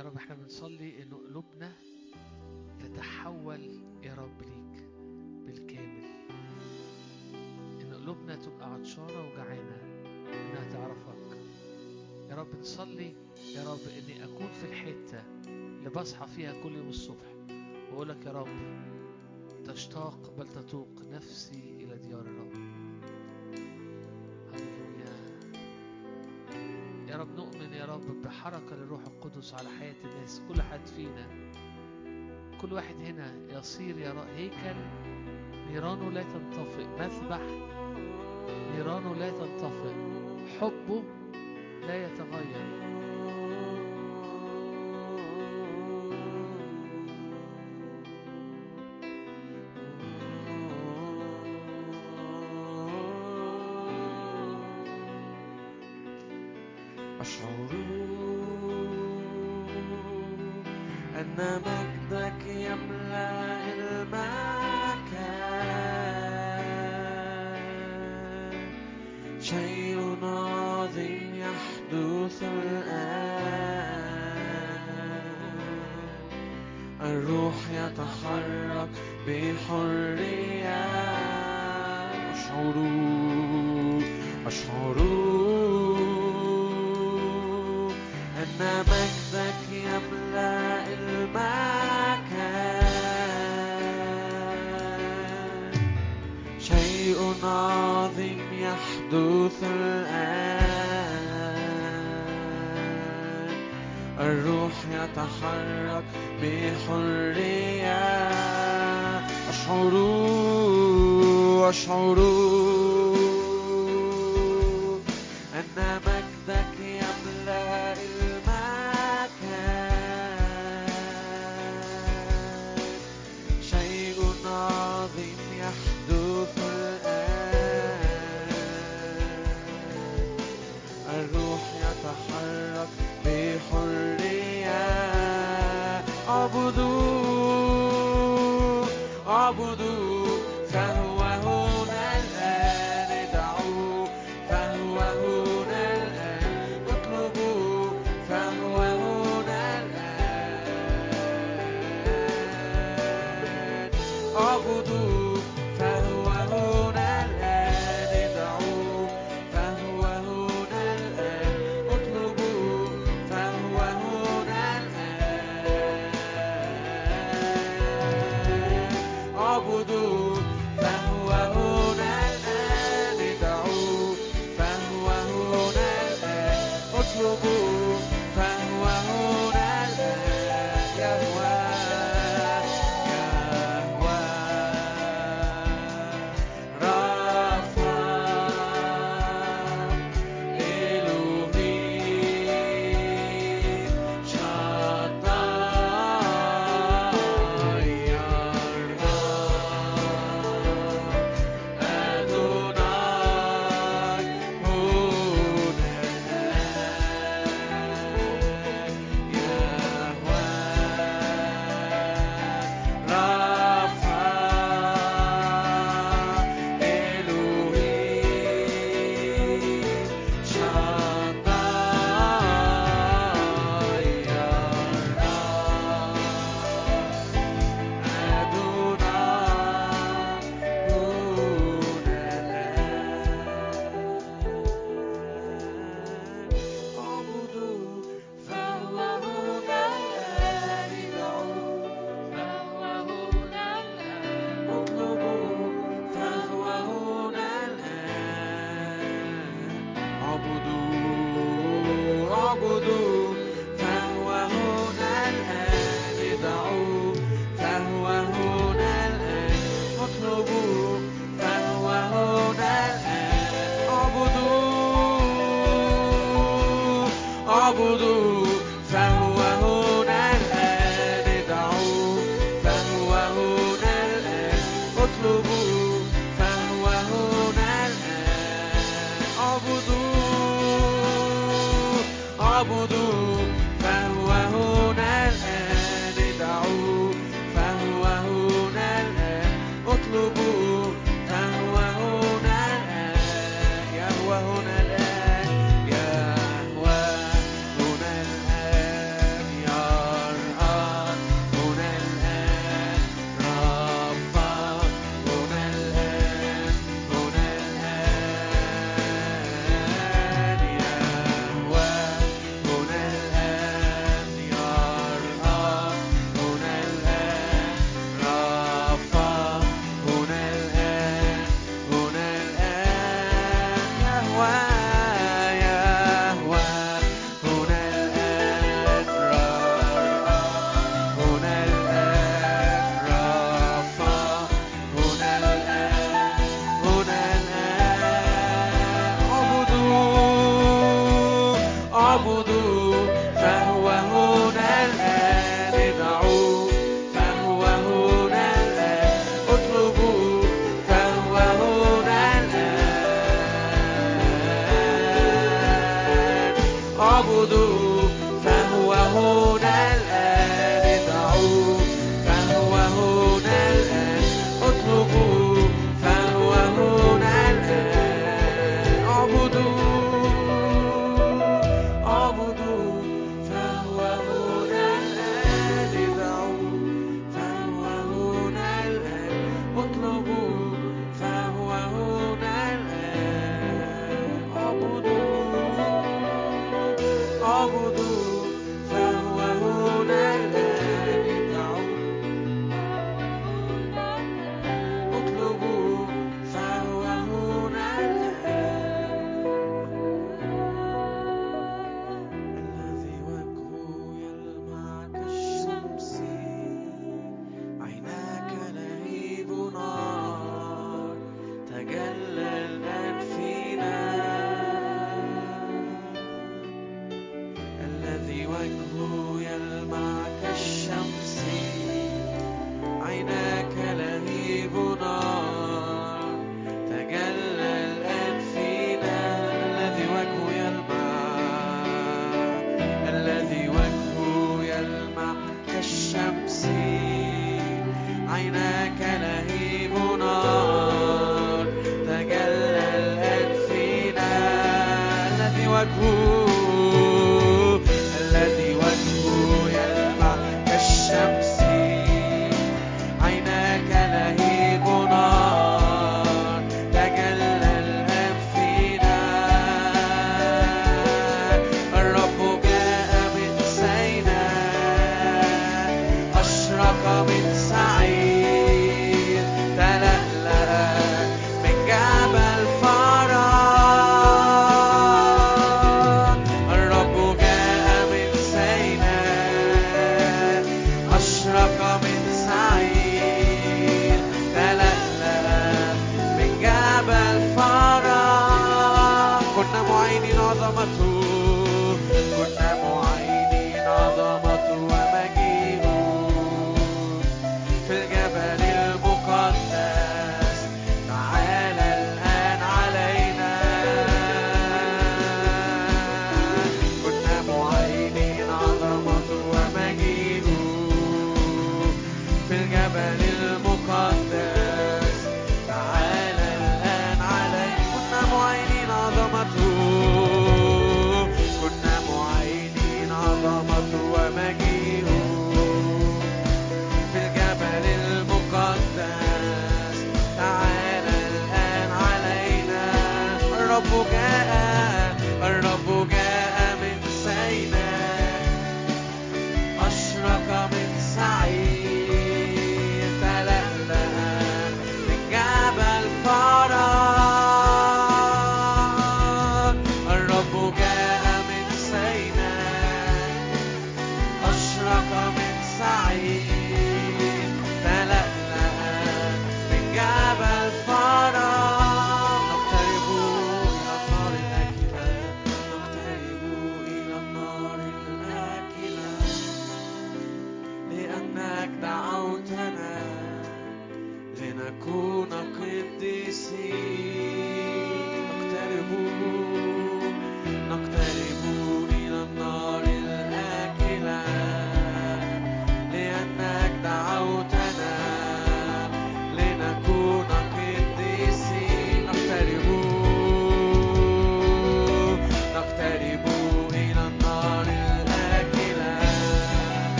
يا رب إحنا بنصلي ان قلوبنا تتحول يا رب ليك بالكامل. إن قلوبنا تبقى عطشانة وجعانة إنها تعرفك. يا رب نصلي يا رب إني أكون في الحتة اللي بصحى فيها كل يوم الصبح. وأقول لك يا رب تشتاق بل تتوق نفسي إلى ديار الرب. يا رب بحركة للروح القدس على حياة الناس. كل حد فينا كل واحد هنا يصير يا رب. هيكل نيرانه لا تنطفئ. مذبح نيرانه لا تنطفئ. حبه لا يتغير.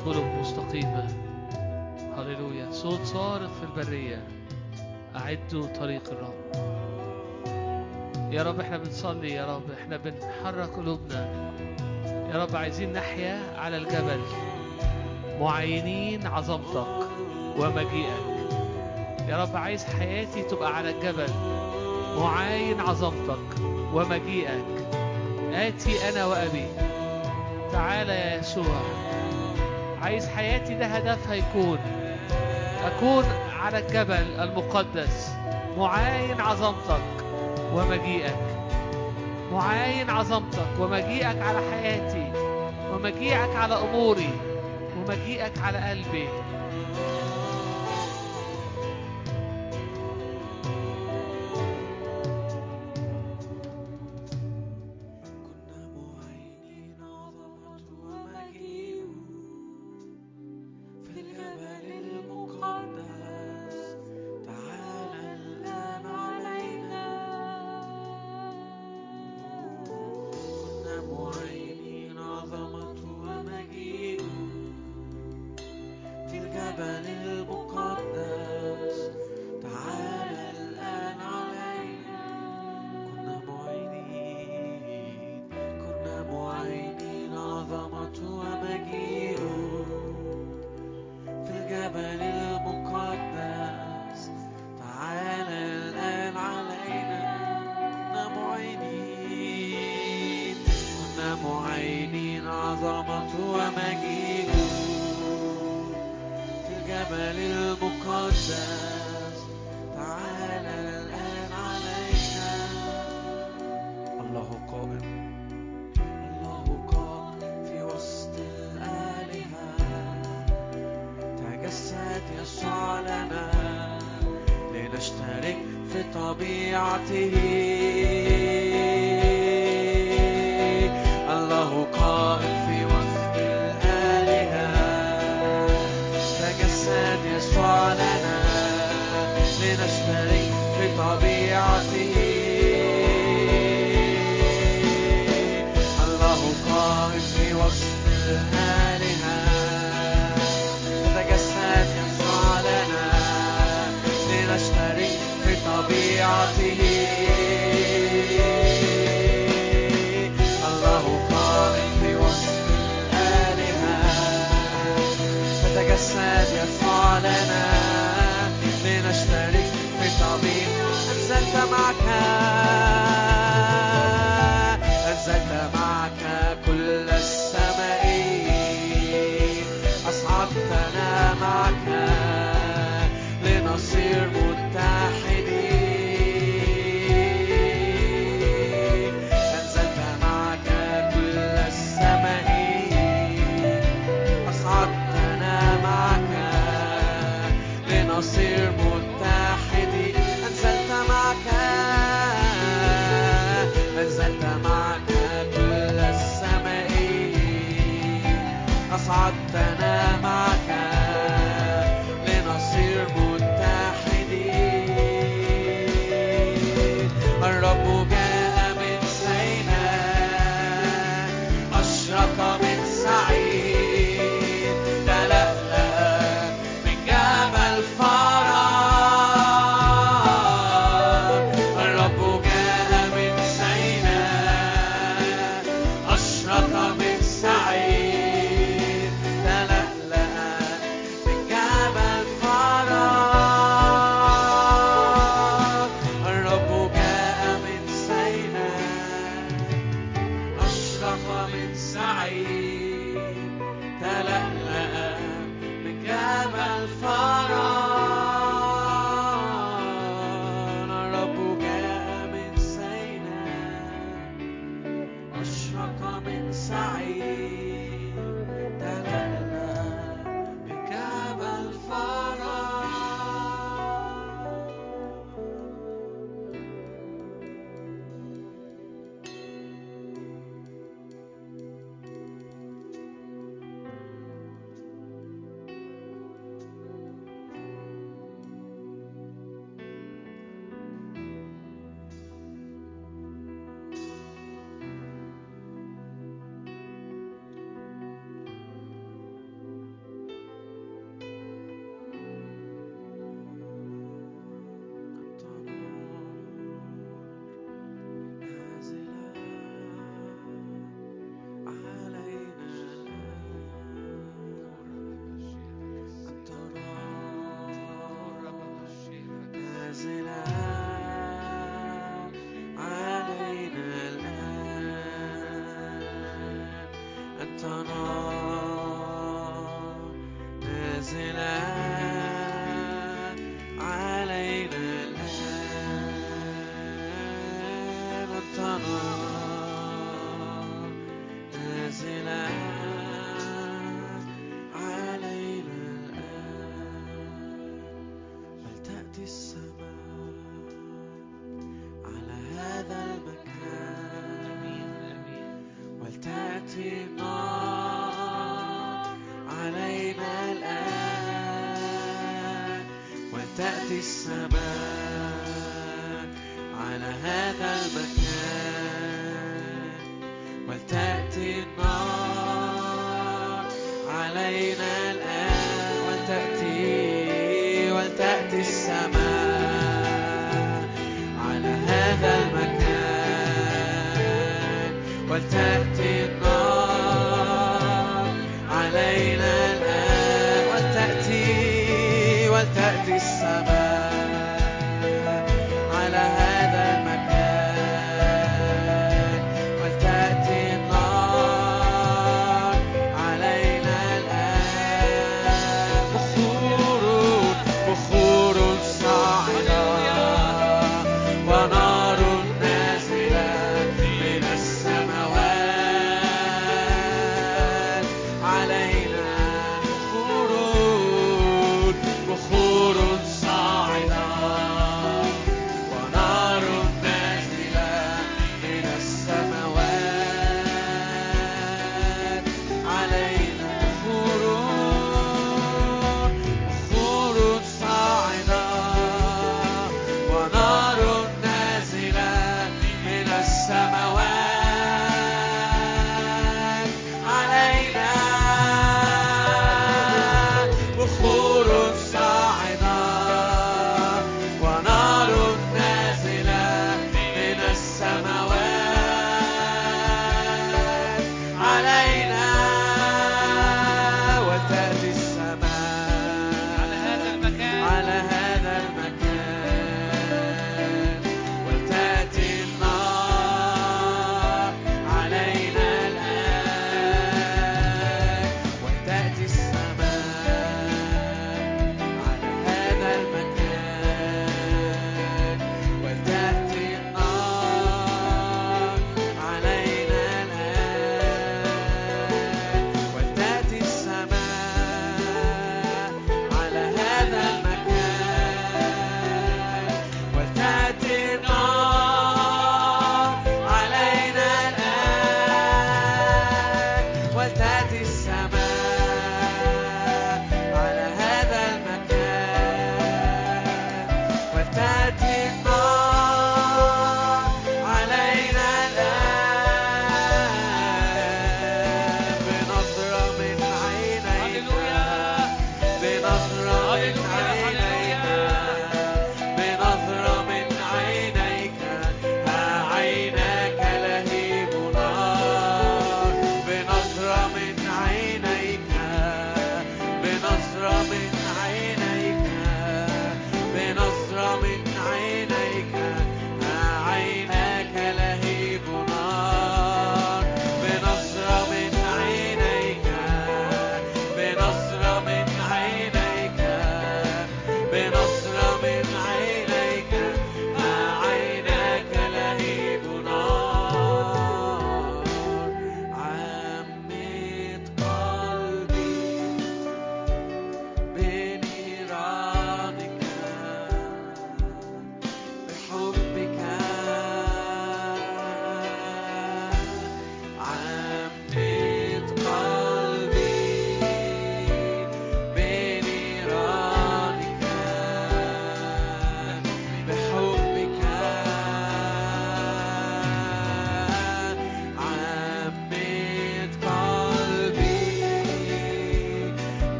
سبل مستقيمة هللويا. صوت صارخ في البرية. أعدوا طريق الرب. يا رب إحنا بنصلي يا رب إحنا بنحرك قلوبنا. يا رب عايزين نحيا على الجبل. معينين عظمتك ومجيئك. يا رب عايز حياتي تبقى على الجبل. معاين عظمتك ومجيئك. آتي أنا وأبي. تعال يا يسوع. عايز حياتي ده هدفها يكون أكون على الجبل المقدس. معاين عظمتك ومجيئك. معاين عظمتك ومجيئك على حياتي. ومجيئك على أموري. ومجيئك على قلبي.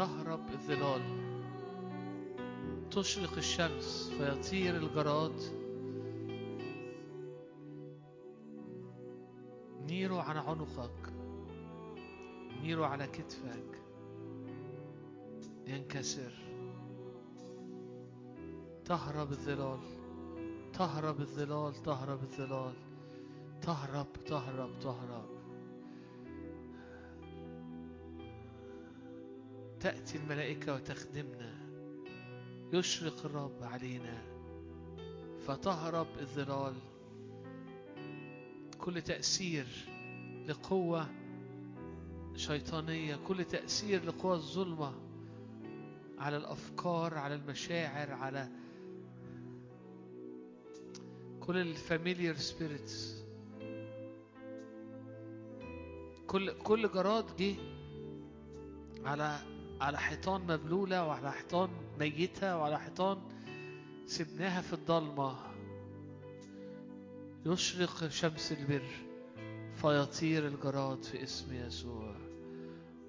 تهرب الظلال. تشرق الشمس فيطير الجراد نيره عن عنقك. نيره على كتفك. ينكسر تهرب الظلال. تهرب الظلال. تهرب الظلال. تهرب تهرب تهرب. تأتي الملائكة وتخدمنا. يشرق الرب علينا. فتهرب الظلال كل تأثير لقوة شيطانية كل تأثير لقوة الظلمة على الأفكار على المشاعر على كل ال familiar spirits كل كل جراد جه على على حيطان مبلولة وعلى حيطان ميتة وعلى حيطان سبناها في الضلمة. يشرق شمس البر فيطير الجراد في اسم يسوع.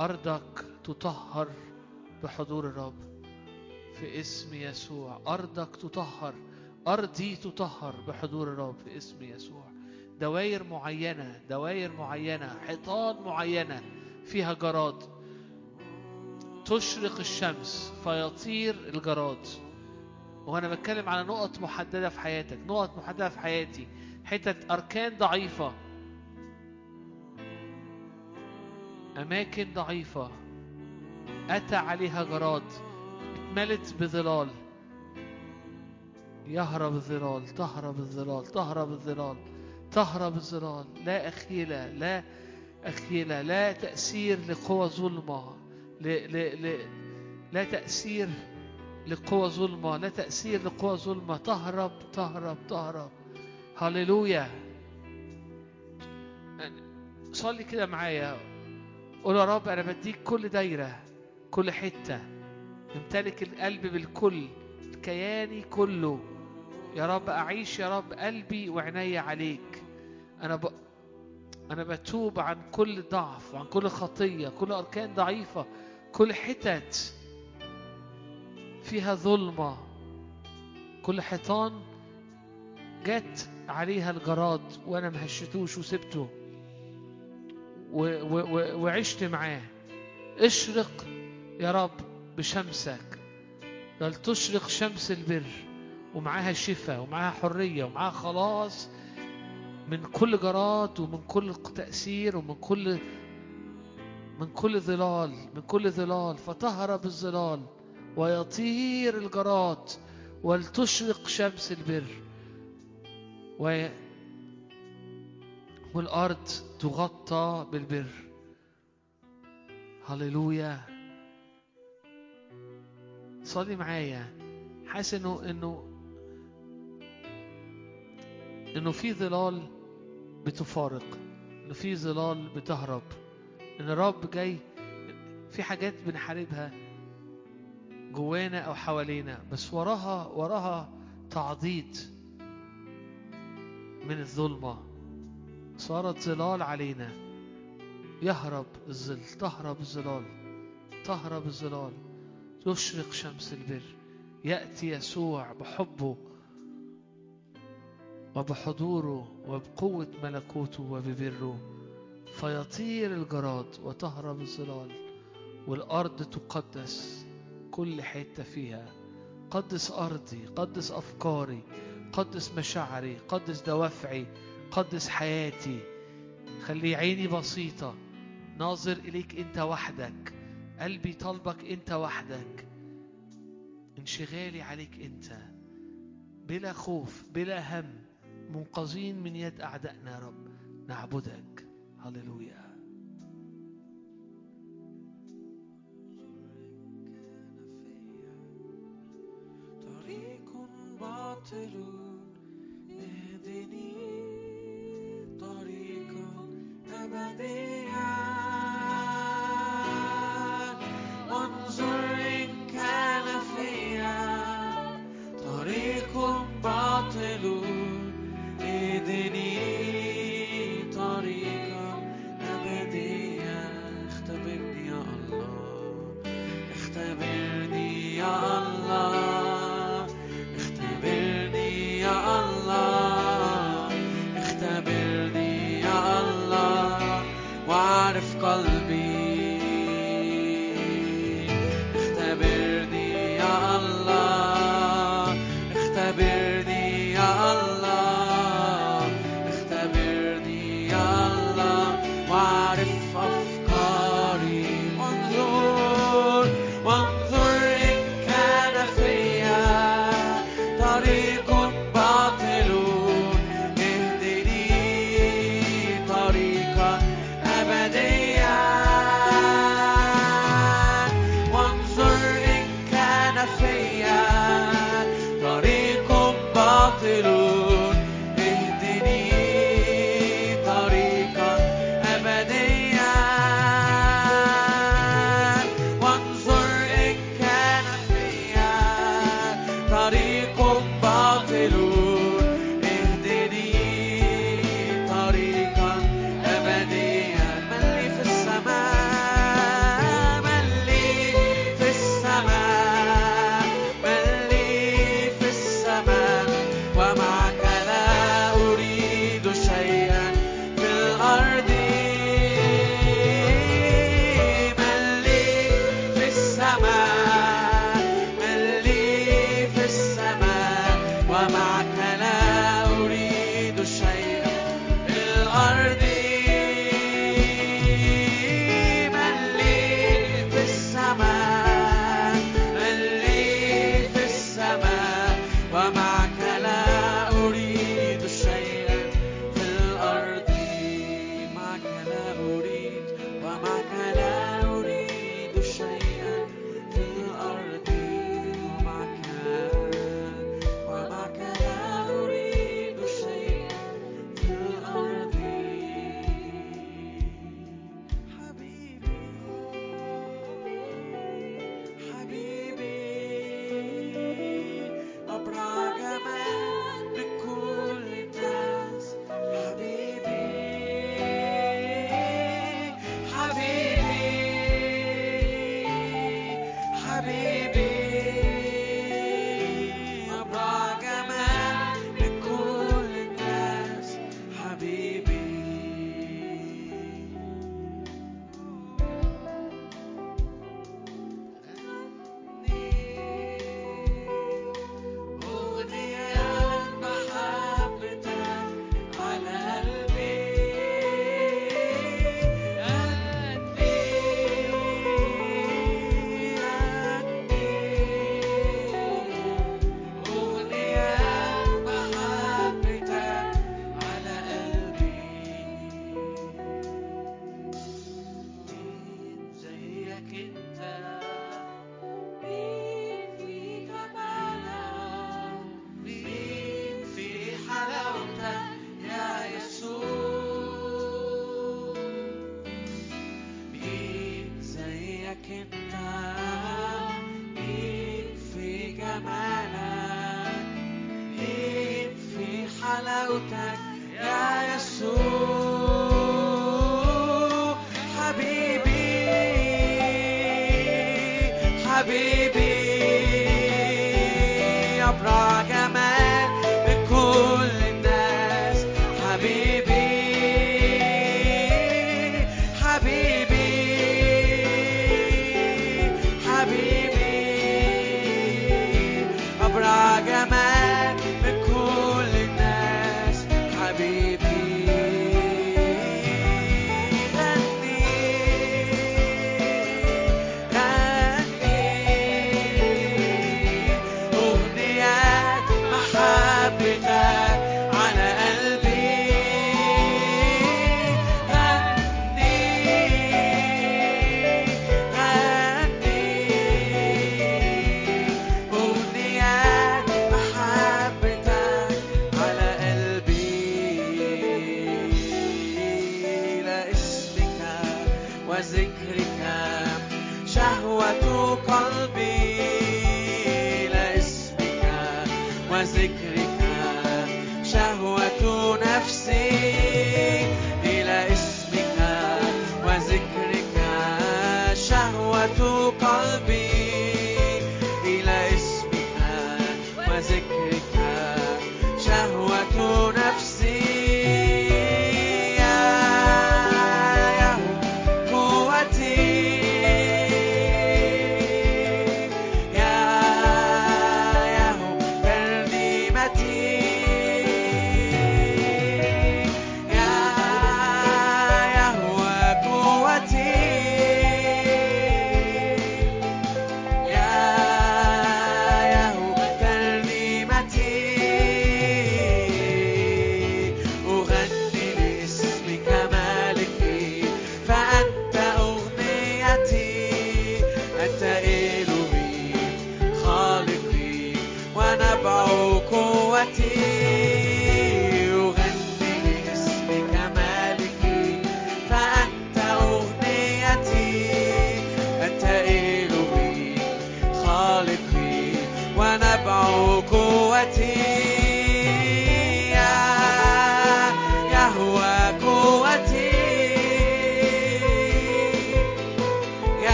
أرضك تطهر بحضور الرب في اسم يسوع. أرضك تطهر أرضي تطهر بحضور الرب في اسم يسوع. دواير معينة دواير معينة حيطان معينة فيها جراد. تشرق الشمس فيطير الجراد. وأنا بتكلم على نقط محددة في حياتك نقط محددة في حياتي. حتة أركان ضعيفة. أماكن ضعيفة. أتى عليها جراد. اتملت بظلال. يهرب الظلال تهرب الظلال تهرب الظلال تهرب الظلال. لا أخيلة لا أخيلة لا تأثير لقوى ظلمة. ل... ل... ل... لا تأثير لقوى ظلمة لا تأثير لقوى ظلمة. تهرب تهرب تهرب. هللويا. صلي كده معايا. قول يا رب أنا بديك كل دايرة كل حتة. امتلك القلب بالكل كياني كله. يا رب أعيش يا رب قلبي وعيني عليك. أنا ب... أنا بتوب عن كل ضعف عن كل خطية كل أركان ضعيفة. كل حتت فيها ظلمة. كل حيطان جت عليها الجراد وأنا ما هشتوش وسبته و... و... وعشت معاه. اشرق يا رب بشمسك. بل تشرق شمس البر ومعاها شفاء ومعاها حرية ومعاها خلاص من كل جراد ومن كل تأثير ومن كل من كل ظلال من كل ظلال فتهرب الظلال ويطير الجراد ولتشرق شمس البر. و... والأرض تغطى بالبر. هللويا. صلي معايا. حاسس إنه إنه إنه في ظلال بتفارق إنه في ظلال بتهرب. إن الرب جاي في حاجات بنحاربها جوانا أو حوالينا بس وراها وراها تعضيد من الظلمة. صارت ظلال علينا. يهرب الظل تهرب الظلال تهرب الظلال. تشرق شمس البر. يأتي يسوع بحبه وبحضوره وبقوة ملكوته وببره. فيطير الجراد وتهرب الظلال والأرض تقدس كل حتة فيها. قدس أرضي قدس أفكاري قدس مشاعري قدس دوافعي قدس حياتي. خلي عيني بسيطة. ناظر إليك أنت وحدك. قلبي طلبك أنت وحدك. انشغالي عليك أنت. بلا خوف بلا هم. منقذين من يد أعدائنا يا رب. نعبدك. هللويا طريق باطل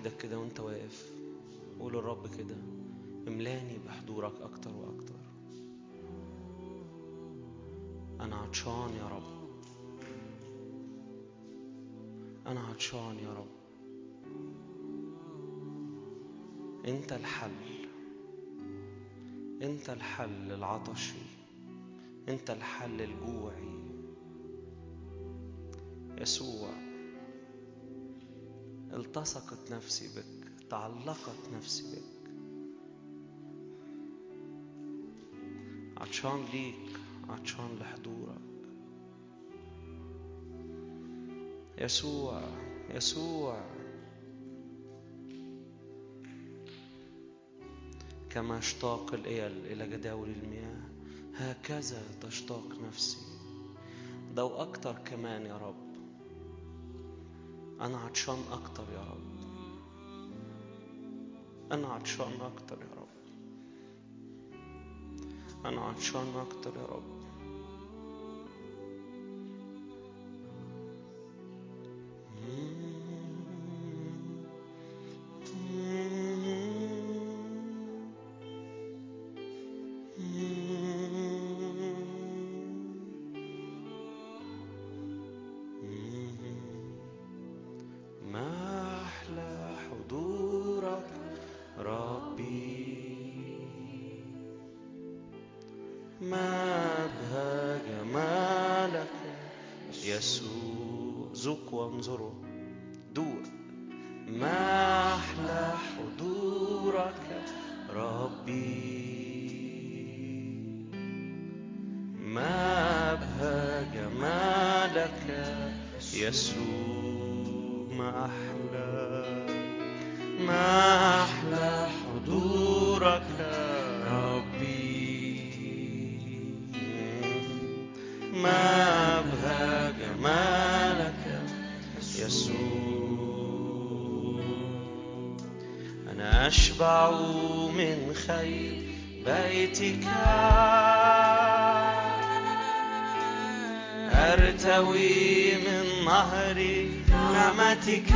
إيدك كده وانت واقف قول للرب كده املاني بحضورك أكتر وأكتر. أنا عطشان يا رب. أنا عطشان يا رب. أنت الحل. أنت الحل العطشي. أنت الحل الجوعي. يسوع. التصقت نفسي بك تعلقت نفسي بك. عطشان ليك عطشان لحضورك. يسوع يسوع. كما اشتاق الإيل إلى جداول المياه هكذا تشتاق نفسي. ده وأكتر كمان يا رب. أنا عطشان أكتر يا رب. أنا عطشان أكتر يا رب. أنا عطشان أكتر يا رب. أرتوي من نهر نعمتك.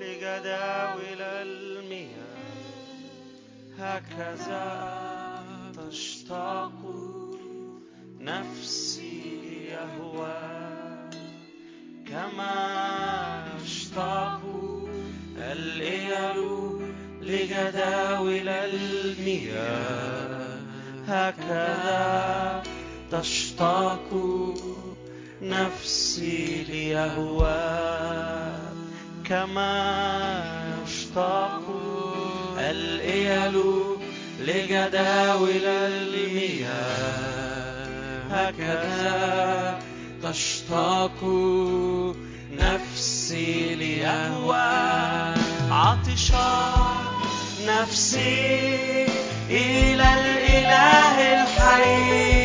لجداول المياه هكذا تشتاق نفسي يهوى كما اشتاق الإيل لجداول المياه هكذا تشتاق نفسي ليهواك كما يشتاق الإيل لجداول المياه هكذا تشتاق نفسي لأهوى عطشا نفسي إلى الإله الحي.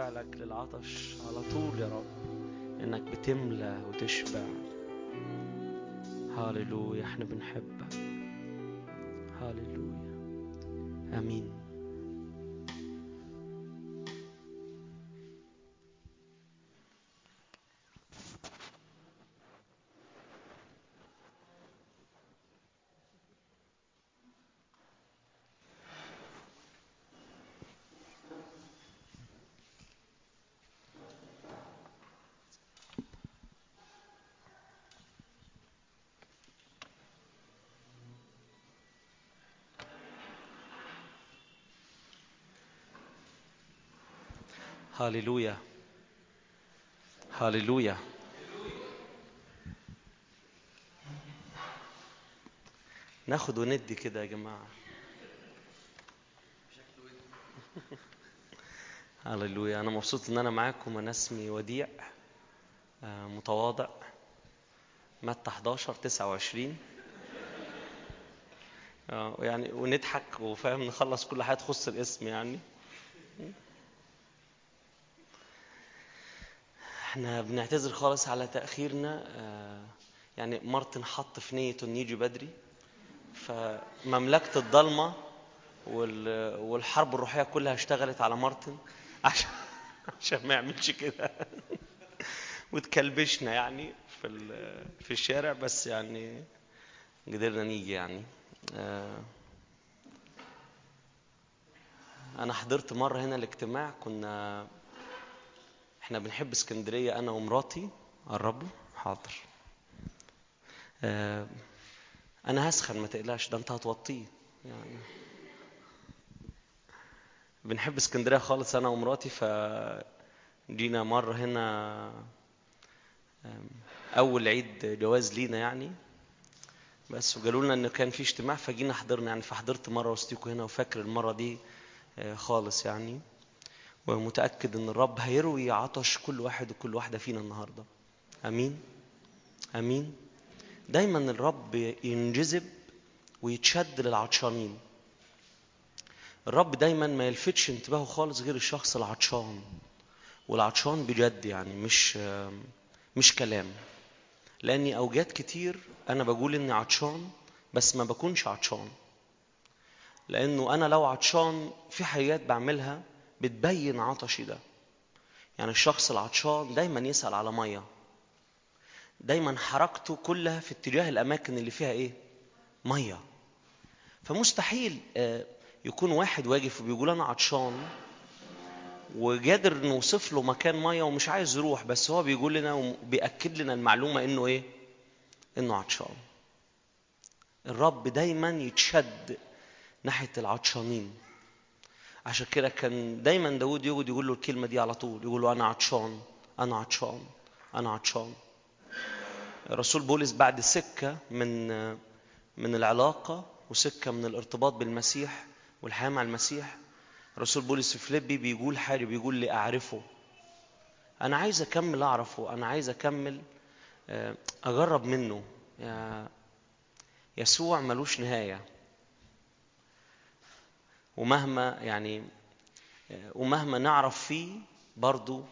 فعلك للعطش على طول يا رب. إنك بتملى وتشبع. هاللويا إحنا بنحبك. هاللويا. آمين. هاليلويا هاليلويا ناخد وندي كده يا جماعة. هللويا أنا مبسوط إن أنا معاكم. أنا اسمي وديع. آه، متواضع. متى 11 29 آه، يعني ونضحك وفاهم نخلص كل حاجة تخص الاسم يعني. إحنا بنعتذر خالص على تأخيرنا آه، يعني مارتن حط في نيته إنه يجي بدري. فمملكة الضلمة وال- والحرب الروحية كلها اشتغلت على مارتن عشان عشان ما يعملش كده. وتكلبشنا يعني في في الشارع بس يعني قدرنا نيجي يعني. آه، أنا حضرت مرة هنا الاجتماع كنا إحنا بنحب اسكندرية أنا ومراتي قربوا حاضر. آه، أنا هسخن ما تقلقش ده أنت هتوطيه. يعني بنحب اسكندرية خالص أنا ومراتي ف جينا مرة هنا آم، أول عيد جواز لينا يعني. بس وقالوا لنا ان كان في اجتماع فجينا حضرنا يعني فحضرت مرة وسطيكوا هنا وفاكر المرة دي آه، خالص يعني. ومتأكد إن الرب هيروي عطش كل واحد وكل واحدة فينا النهارده. آمين. آمين. دايما الرب ينجذب ويتشد للعطشانين. الرب دايما ما يلفتش انتباهه خالص غير الشخص العطشان. والعطشان بجد يعني مش مش كلام. لأني اوجات كتير أنا بقول إني عطشان بس ما بكونش عطشان. لأنه أنا لو عطشان في حاجات بعملها بتبين عطشي ده. يعني الشخص العطشان دايما يسأل على مية. دايما حركته كلها في اتجاه الأماكن اللي فيها إيه؟ مية. فمستحيل آه، يكون واحد واقف وبيقول أنا عطشان وقادر نوصف له مكان مية ومش عايز يروح بس هو بيقول لنا وبيأكد لنا المعلومة إنه إيه؟ إنه عطشان. الرب دايما يتشد ناحية العطشانين. عشان كده كان دايما داود يقعد يقول له الكلمة دي على طول يقول له أنا عطشان أنا عطشان أنا عطشان. الرسول بولس بعد سكة من من العلاقة وسكة من الارتباط بالمسيح والحياة مع المسيح رسول بولس في فيليبي بيقول حاجة بيقول لي أعرفه. أنا عايز أكمل أعرفه أنا عايز أكمل آه، أجرب منه. يسوع ملوش نهاية. ومهما يعني آه، ومهما نعرف فيه برضو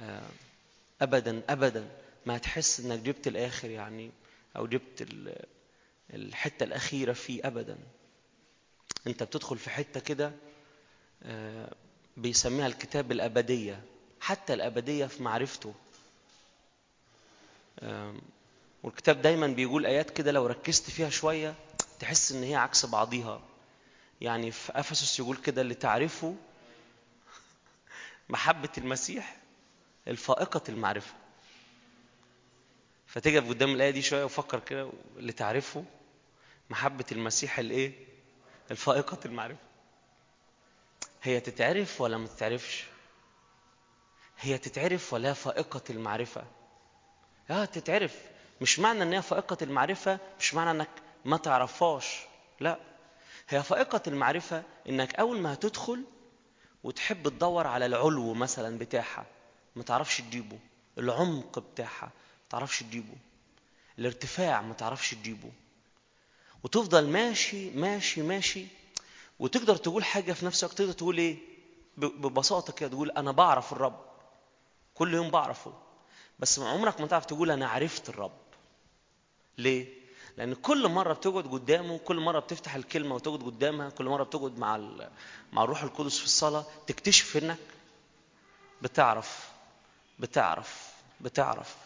آه، ابدا ابدا ما هتحس إنك جبت الآخر يعني أو جبت ال- الحتة الأخيرة فيه ابدا. أنت بتدخل في حتة كده آه، بيسميها الكتاب الأبدية حتى الأبدية في معرفته. آم، والكتاب دايما بيقول آيات كده لو ركزت فيها شوية تحس إن هي عكس بعضيها. يعني في أفسس يقول كده اللي تعرفه محبة المسيح الفائقة المعرفة. فتقف قدام الآية دي شوية وفكر كده اللي تعرفه محبة المسيح الإيه؟ الفائقة المعرفة. هي تتعرف ولا ما تتعرفش؟ هي تتعرف ولا فائقة المعرفة؟ آه تتعرف. مش معنى إن هي فائقة المعرفة مش معنى إنك ما تعرفهاش. لا. هي فائقة المعرفة إنك أول ما هتدخل وتحب تدور على العلو مثلا بتاعها ما تعرفش تجيبه. العمق بتاعها ما تعرفش تجيبه. الارتفاع ما تعرفش تجيبه. وتفضل ماشي ماشي ماشي. وتقدر تقول حاجة في نفسك تقدر تقول ب- ببساطة كده تقول أنا بعرف الرب. كل يوم بعرفه. بس عمرك ما تعرف تقول أنا عرفت الرب. ليه؟ لأن كل مرة بتقعد قدامه كل مرة بتفتح الكلمة وتقعد قدامها كل مرة بتقعد مع مع الروح القدس في الصلاة تكتشف إنك بتعرف بتعرف بتعرف.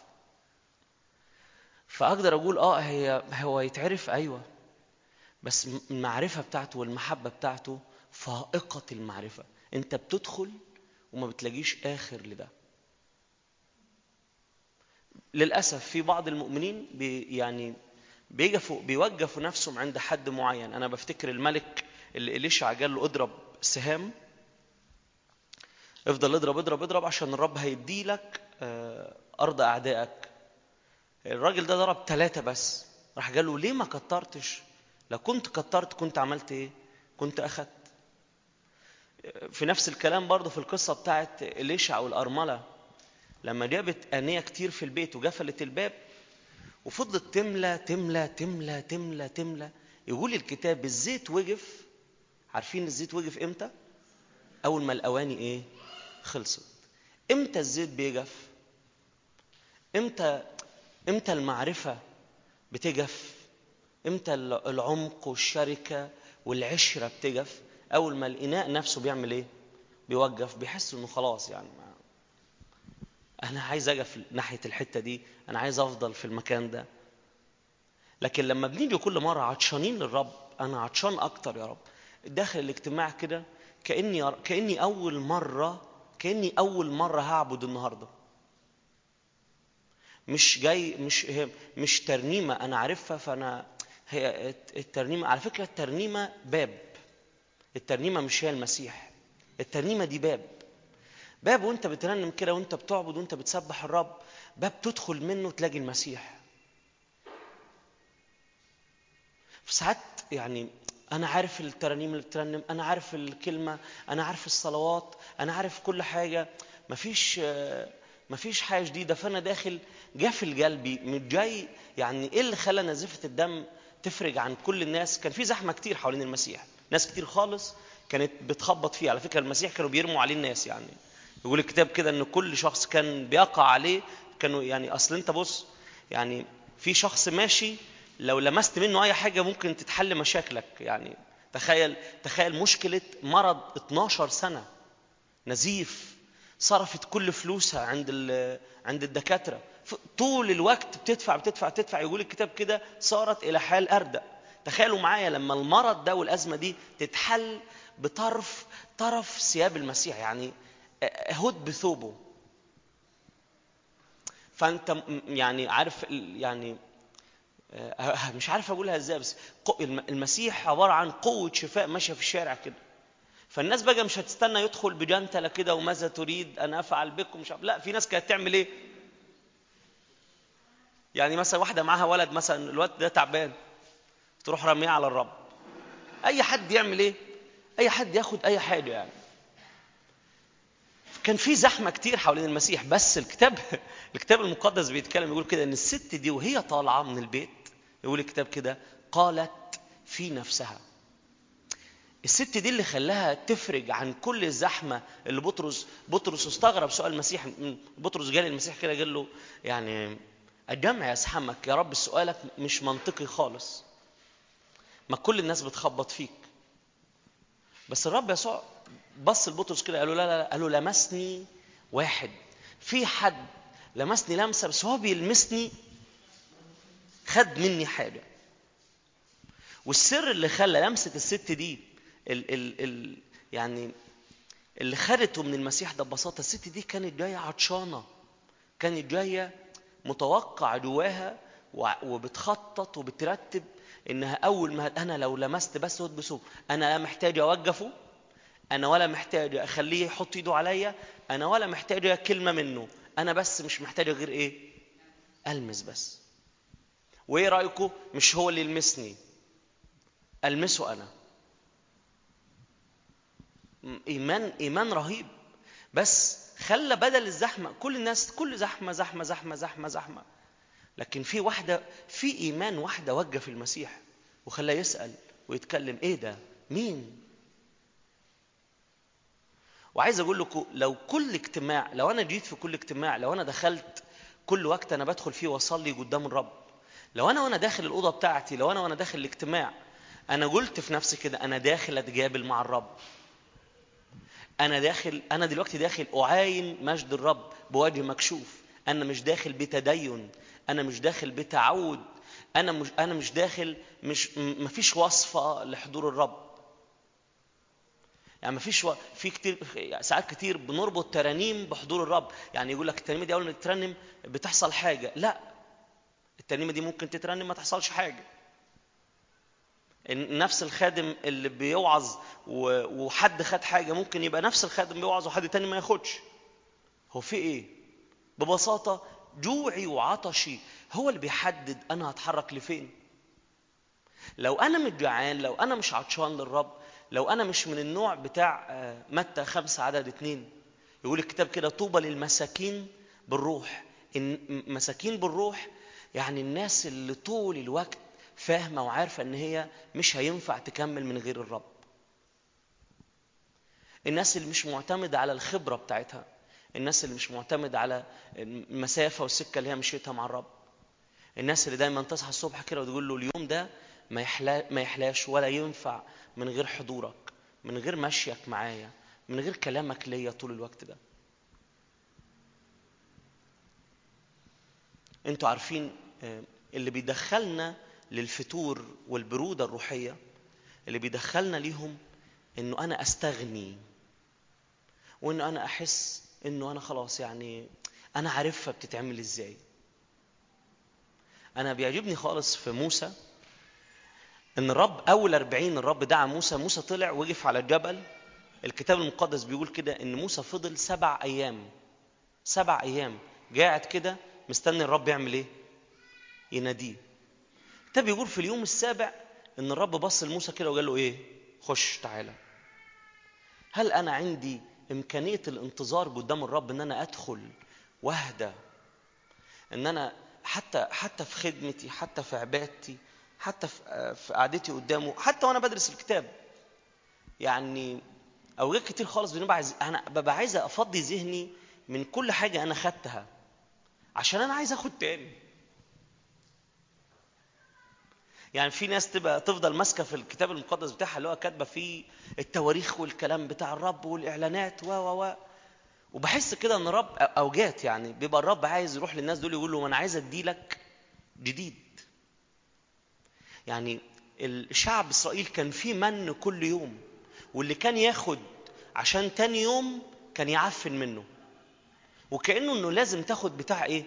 فأقدر أقول آه هي هو يتعرف أيوه. بس المعرفة بتاعته والمحبة بتاعته فائقة المعرفة. أنت بتدخل وما بتلاقيش آخر لده. للأسف في بعض المؤمنين يعني بيوقفوا نفسهم عند حد معين. أنا بفتكر الملك اللي إليشع قال له اضرب سهام. افضل اضرب اضرب اضرب عشان الرب هيدي لك آه، أرض أعدائك. الراجل ده ضرب ثلاثة بس. راح قال له ليه ما كترتش؟ لو كنت كترت كنت عملت إيه؟ كنت أخدت. في نفس الكلام برضه في القصة بتاعت إليشع والأرملة. لما جابت آنية كتير في البيت وقفلت الباب وفضلت تملى تملى تملى تملى تملى يقول الكتاب الزيت وقف عارفين الزيت وقف إمتى؟ أول ما الأواني إيه؟ خلصت إمتى الزيت بيقف؟ إمتى إمتى المعرفة بتقف؟ إمتى العمق والشركة والعشرة بتقف؟ أول ما الإناء نفسه بيعمل إيه؟ بيوقف بيحس إنه خلاص يعني ما أنا عايز أقف ناحية الحتة دي أنا عايز أفضل في المكان ده. لكن لما بنيجي كل مرة عطشانين للرب أنا عطشان أكتر يا رب. داخل الاجتماع كده كأني كأني أول مرة كأني أول مرة هعبد النهاردة. مش جاي مش مش ترنيمة أنا عارفها فأنا هي الترنيمة على فكرة الترنيمة باب. الترنيمة مش هي المسيح. الترنيمة دي باب. باب وانت بترنم كده وانت بتعبد وانت بتسبح الرب باب تدخل منه تلاقي المسيح. ساعات يعني أنا عارف الترانيم اللي بترنم أنا عارف الكلمة أنا عارف الصلوات أنا عارف كل حاجة. مفيش مفيش حاجة جديدة. فأنا داخل جافل قلبي مش جاي يعني إيه اللي خلى نزفه الدم تفرج عن كل الناس؟ كان في زحمة كتير حوالين المسيح. ناس كتير خالص كانت بتخبط فيه. على فكرة المسيح كانوا بيرموا عليه الناس يعني. يقول الكتاب كده إن كل شخص كان بيقع عليه كانوا يعني أصل أنت بص يعني في شخص ماشي لو لمست منه أي حاجة ممكن تتحل مشاكلك يعني تخيل تخيل مشكلة مرض 12 سنة نزيف صرفت كل فلوسها عند عند الدكاترة طول الوقت بتدفع بتدفع تدفع يقول الكتاب كده صارت إلى حال أردأ. تخيلوا معايا لما المرض ده والأزمة دي تتحل بطرف طرف ثياب المسيح يعني هد بثوبه. فانت يعني عارف يعني مش عارف أقولها إزاي بس المسيح عبارة عن قوة شفاء ماشية في الشارع كده. فالناس بقى مش هتستنى يدخل بجنتلة كده وماذا تريد ان أفعل بكم مش عارف. لا في ناس كانت تعمل إيه؟ يعني مثلا واحدة معاها ولد مثلا الولد ده تعبان تروح رميه على الرب. أي حد يعمل إيه؟ أي حد ياخد أي حاجة يعني. كان في زحمة كتير حوالين المسيح بس الكتاب الكتاب المقدس بيتكلم يقول كده إن الست دي وهي طالعة من البيت يقول الكتاب كده قالت في نفسها. الست دي اللي خلاها تفرج عن كل الزحمة اللي بطرس بطرس استغرب سؤال المسيح بطرس جالي المسيح كده قال له يعني الجمع يزحمك يا رب سؤالك مش منطقي خالص. ما كل الناس بتخبط فيك. بس الرب يسوع بص لبطرس كده قال له لا لا قال له لمسني واحد. في حد لمسني لمسة بس هو بيلمسني خد مني حاجة. والسر اللي خلى لمسة الست دي ال ال ال يعني اللي خدته من المسيح ده ببساطة الست دي كانت جاية عطشانة كانت جاية متوقع جواها وبتخطط وبترتب إنها أول ما أنا لو لمست بس بسوق. أنا لا محتاج أوقفه. أنا ولا محتاج أخليه يحط ايده عليا أنا ولا محتاج كلمة منه أنا بس مش محتاج غير إيه؟ ألمس بس. وإيه رأيكم؟ مش هو اللي يلمسني. ألمسه أنا. إيمان إيمان رهيب. بس خلى بدل الزحمة كل الناس كل زحمة زحمة زحمة زحمة زحمة. لكن في واحدة في إيمان واحدة وقف المسيح وخلاه يسأل ويتكلم إيه ده؟ مين؟ وعايز أقول لكم لو كل اجتماع لو أنا جيت في كل اجتماع لو أنا دخلت كل وقت أنا بدخل فيه وأصلي قدام الرب لو أنا وأنا داخل الأوضة بتاعتي لو أنا وأنا داخل الاجتماع أنا قلت في نفسي كده أنا داخل أتقابل مع الرب. أنا داخل أنا دلوقتي داخل أعاين مجد الرب بوجه مكشوف. أنا مش داخل بتدين أنا مش داخل بتعود أنا مش أنا مش داخل مش مفيش وصفة لحضور الرب. يعني مفيش و... في كتير ساعات كتير بنربط ترانيم بحضور الرب. يعني يقول لك الترنيمه دي أول ما تترنم بتحصل حاجة. لا. الترنيمة دي ممكن تترنم ما تحصلش حاجة. نفس الخادم اللي بيوعظ. وحد خد حاجة ممكن يبقى نفس الخادم بيوعظ وحد تاني ما ياخدش. هو في إيه؟ ببساطة جوعي وعطشي. هو اللي بيحدد أنا هتحرك لفين. لو أنا مش جعان لو أنا مش عطشان للرب لو أنا مش من النوع بتاع آه، متى خمسة عدد اتنين؟ يقول الكتاب كده طوبى للمساكين بالروح. إن مساكين بالروح يعني الناس اللي طول الوقت فاهمة وعارفة إن هي مش هينفع تكمل من غير الرب. الناس اللي مش معتمدة على الخبرة بتاعتها الناس اللي مش معتمدة على المسافة والسكة اللي هي مشيتها مع الرب. الناس اللي دايما تصحى الصبح كده وتقول له اليوم ده ما يحلا ما يحلاش ولا ينفع من غير حضورك من غير مشيك معايا من غير كلامك ليا طول الوقت ده. أنتوا عارفين آه، اللي بيدخلنا للفتور والبرودة الروحية اللي بيدخلنا ليهم إنه أنا أستغني وإنه أنا أحس إنه أنا خلاص يعني أنا عارفها بتتعمل إزاي. أنا بيعجبني خالص في موسى إن الرب أول أربعين الرب دعا موسى موسى طلع وقف على الجبل. الكتاب المقدس بيقول كده إن موسى فضل سبع أيام سبع أيام قاعد كده مستني الرب يعمل إيه؟ يناديه. الكتاب بيقول في اليوم السابع إن الرب بص لموسى كده وقال له إيه؟ خش تعالى. هل أنا عندي إمكانية الانتظار قدام الرب إن أنا أدخل وأهدى؟ إن أنا حتى حتى في خدمتي حتى في عبادتي حتى في في قعدتي قدامه حتى وأنا بدرس الكتاب. يعني أوقات كتير خالص بنبقى عايز أنا ببقى عايز أفضي ذهني من كل حاجة أنا خدتها عشان أنا عايز آخد تاني. يعني في ناس تبقى تفضل ماسكة في الكتاب المقدس بتاعها اللي هو كاتبة فيه التواريخ والكلام بتاع الرب والإعلانات و و و. وبحس كده إن الرب اوجات يعني بيبقى الرب عايز يروح للناس دول يقول له أنا عايز اديلك جديد. يعني الشعب إسرائيل كان فيه من كل يوم واللي كان ياخد عشان تاني يوم كان يعفن منه. وكأنه إنه لازم تاخد بتاع إيه؟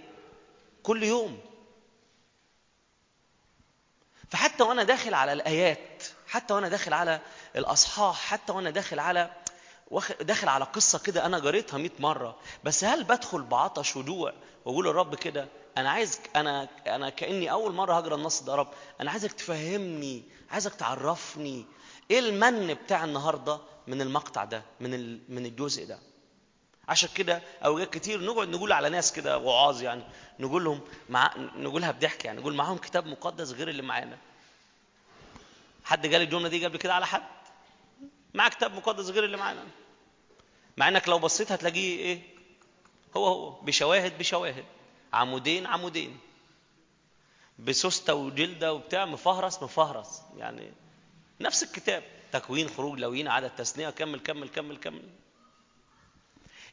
كل يوم. فحتى وأنا داخل على الآيات حتى وأنا داخل على الأصحاح حتى وأنا داخل على داخل على قصة كده أنا قريتها 100 مرة بس هل بدخل بعطش وجوع وأقول للرب كده؟ أنا عايز أنا أنا كأني أول مرة هقرا النص ده يا رب. أنا عايزك تفهمني عايزك تعرفني. إيه المن بتاع النهارده من المقطع ده من من الجزء ده؟ عشان كده أوقات كتير نقعد نقول على ناس كده وعاظ يعني نقول لهم مع نقولها بضحك يعني نقول معاهم كتاب مقدس غير اللي معانا. حد قال الجملة دي قبل كده على حد؟ معاه كتاب مقدس غير اللي معانا. مع إنك لو بصيت هتلاقيه إيه؟ هو هو. بشواهد بشواهد. عمودين عمودين. بسوستة وجلدة وبتاع مفهرس مفهرس. يعني نفس الكتاب. تكوين خروج لوين عدد تثنية كمل كمل كمل كمل.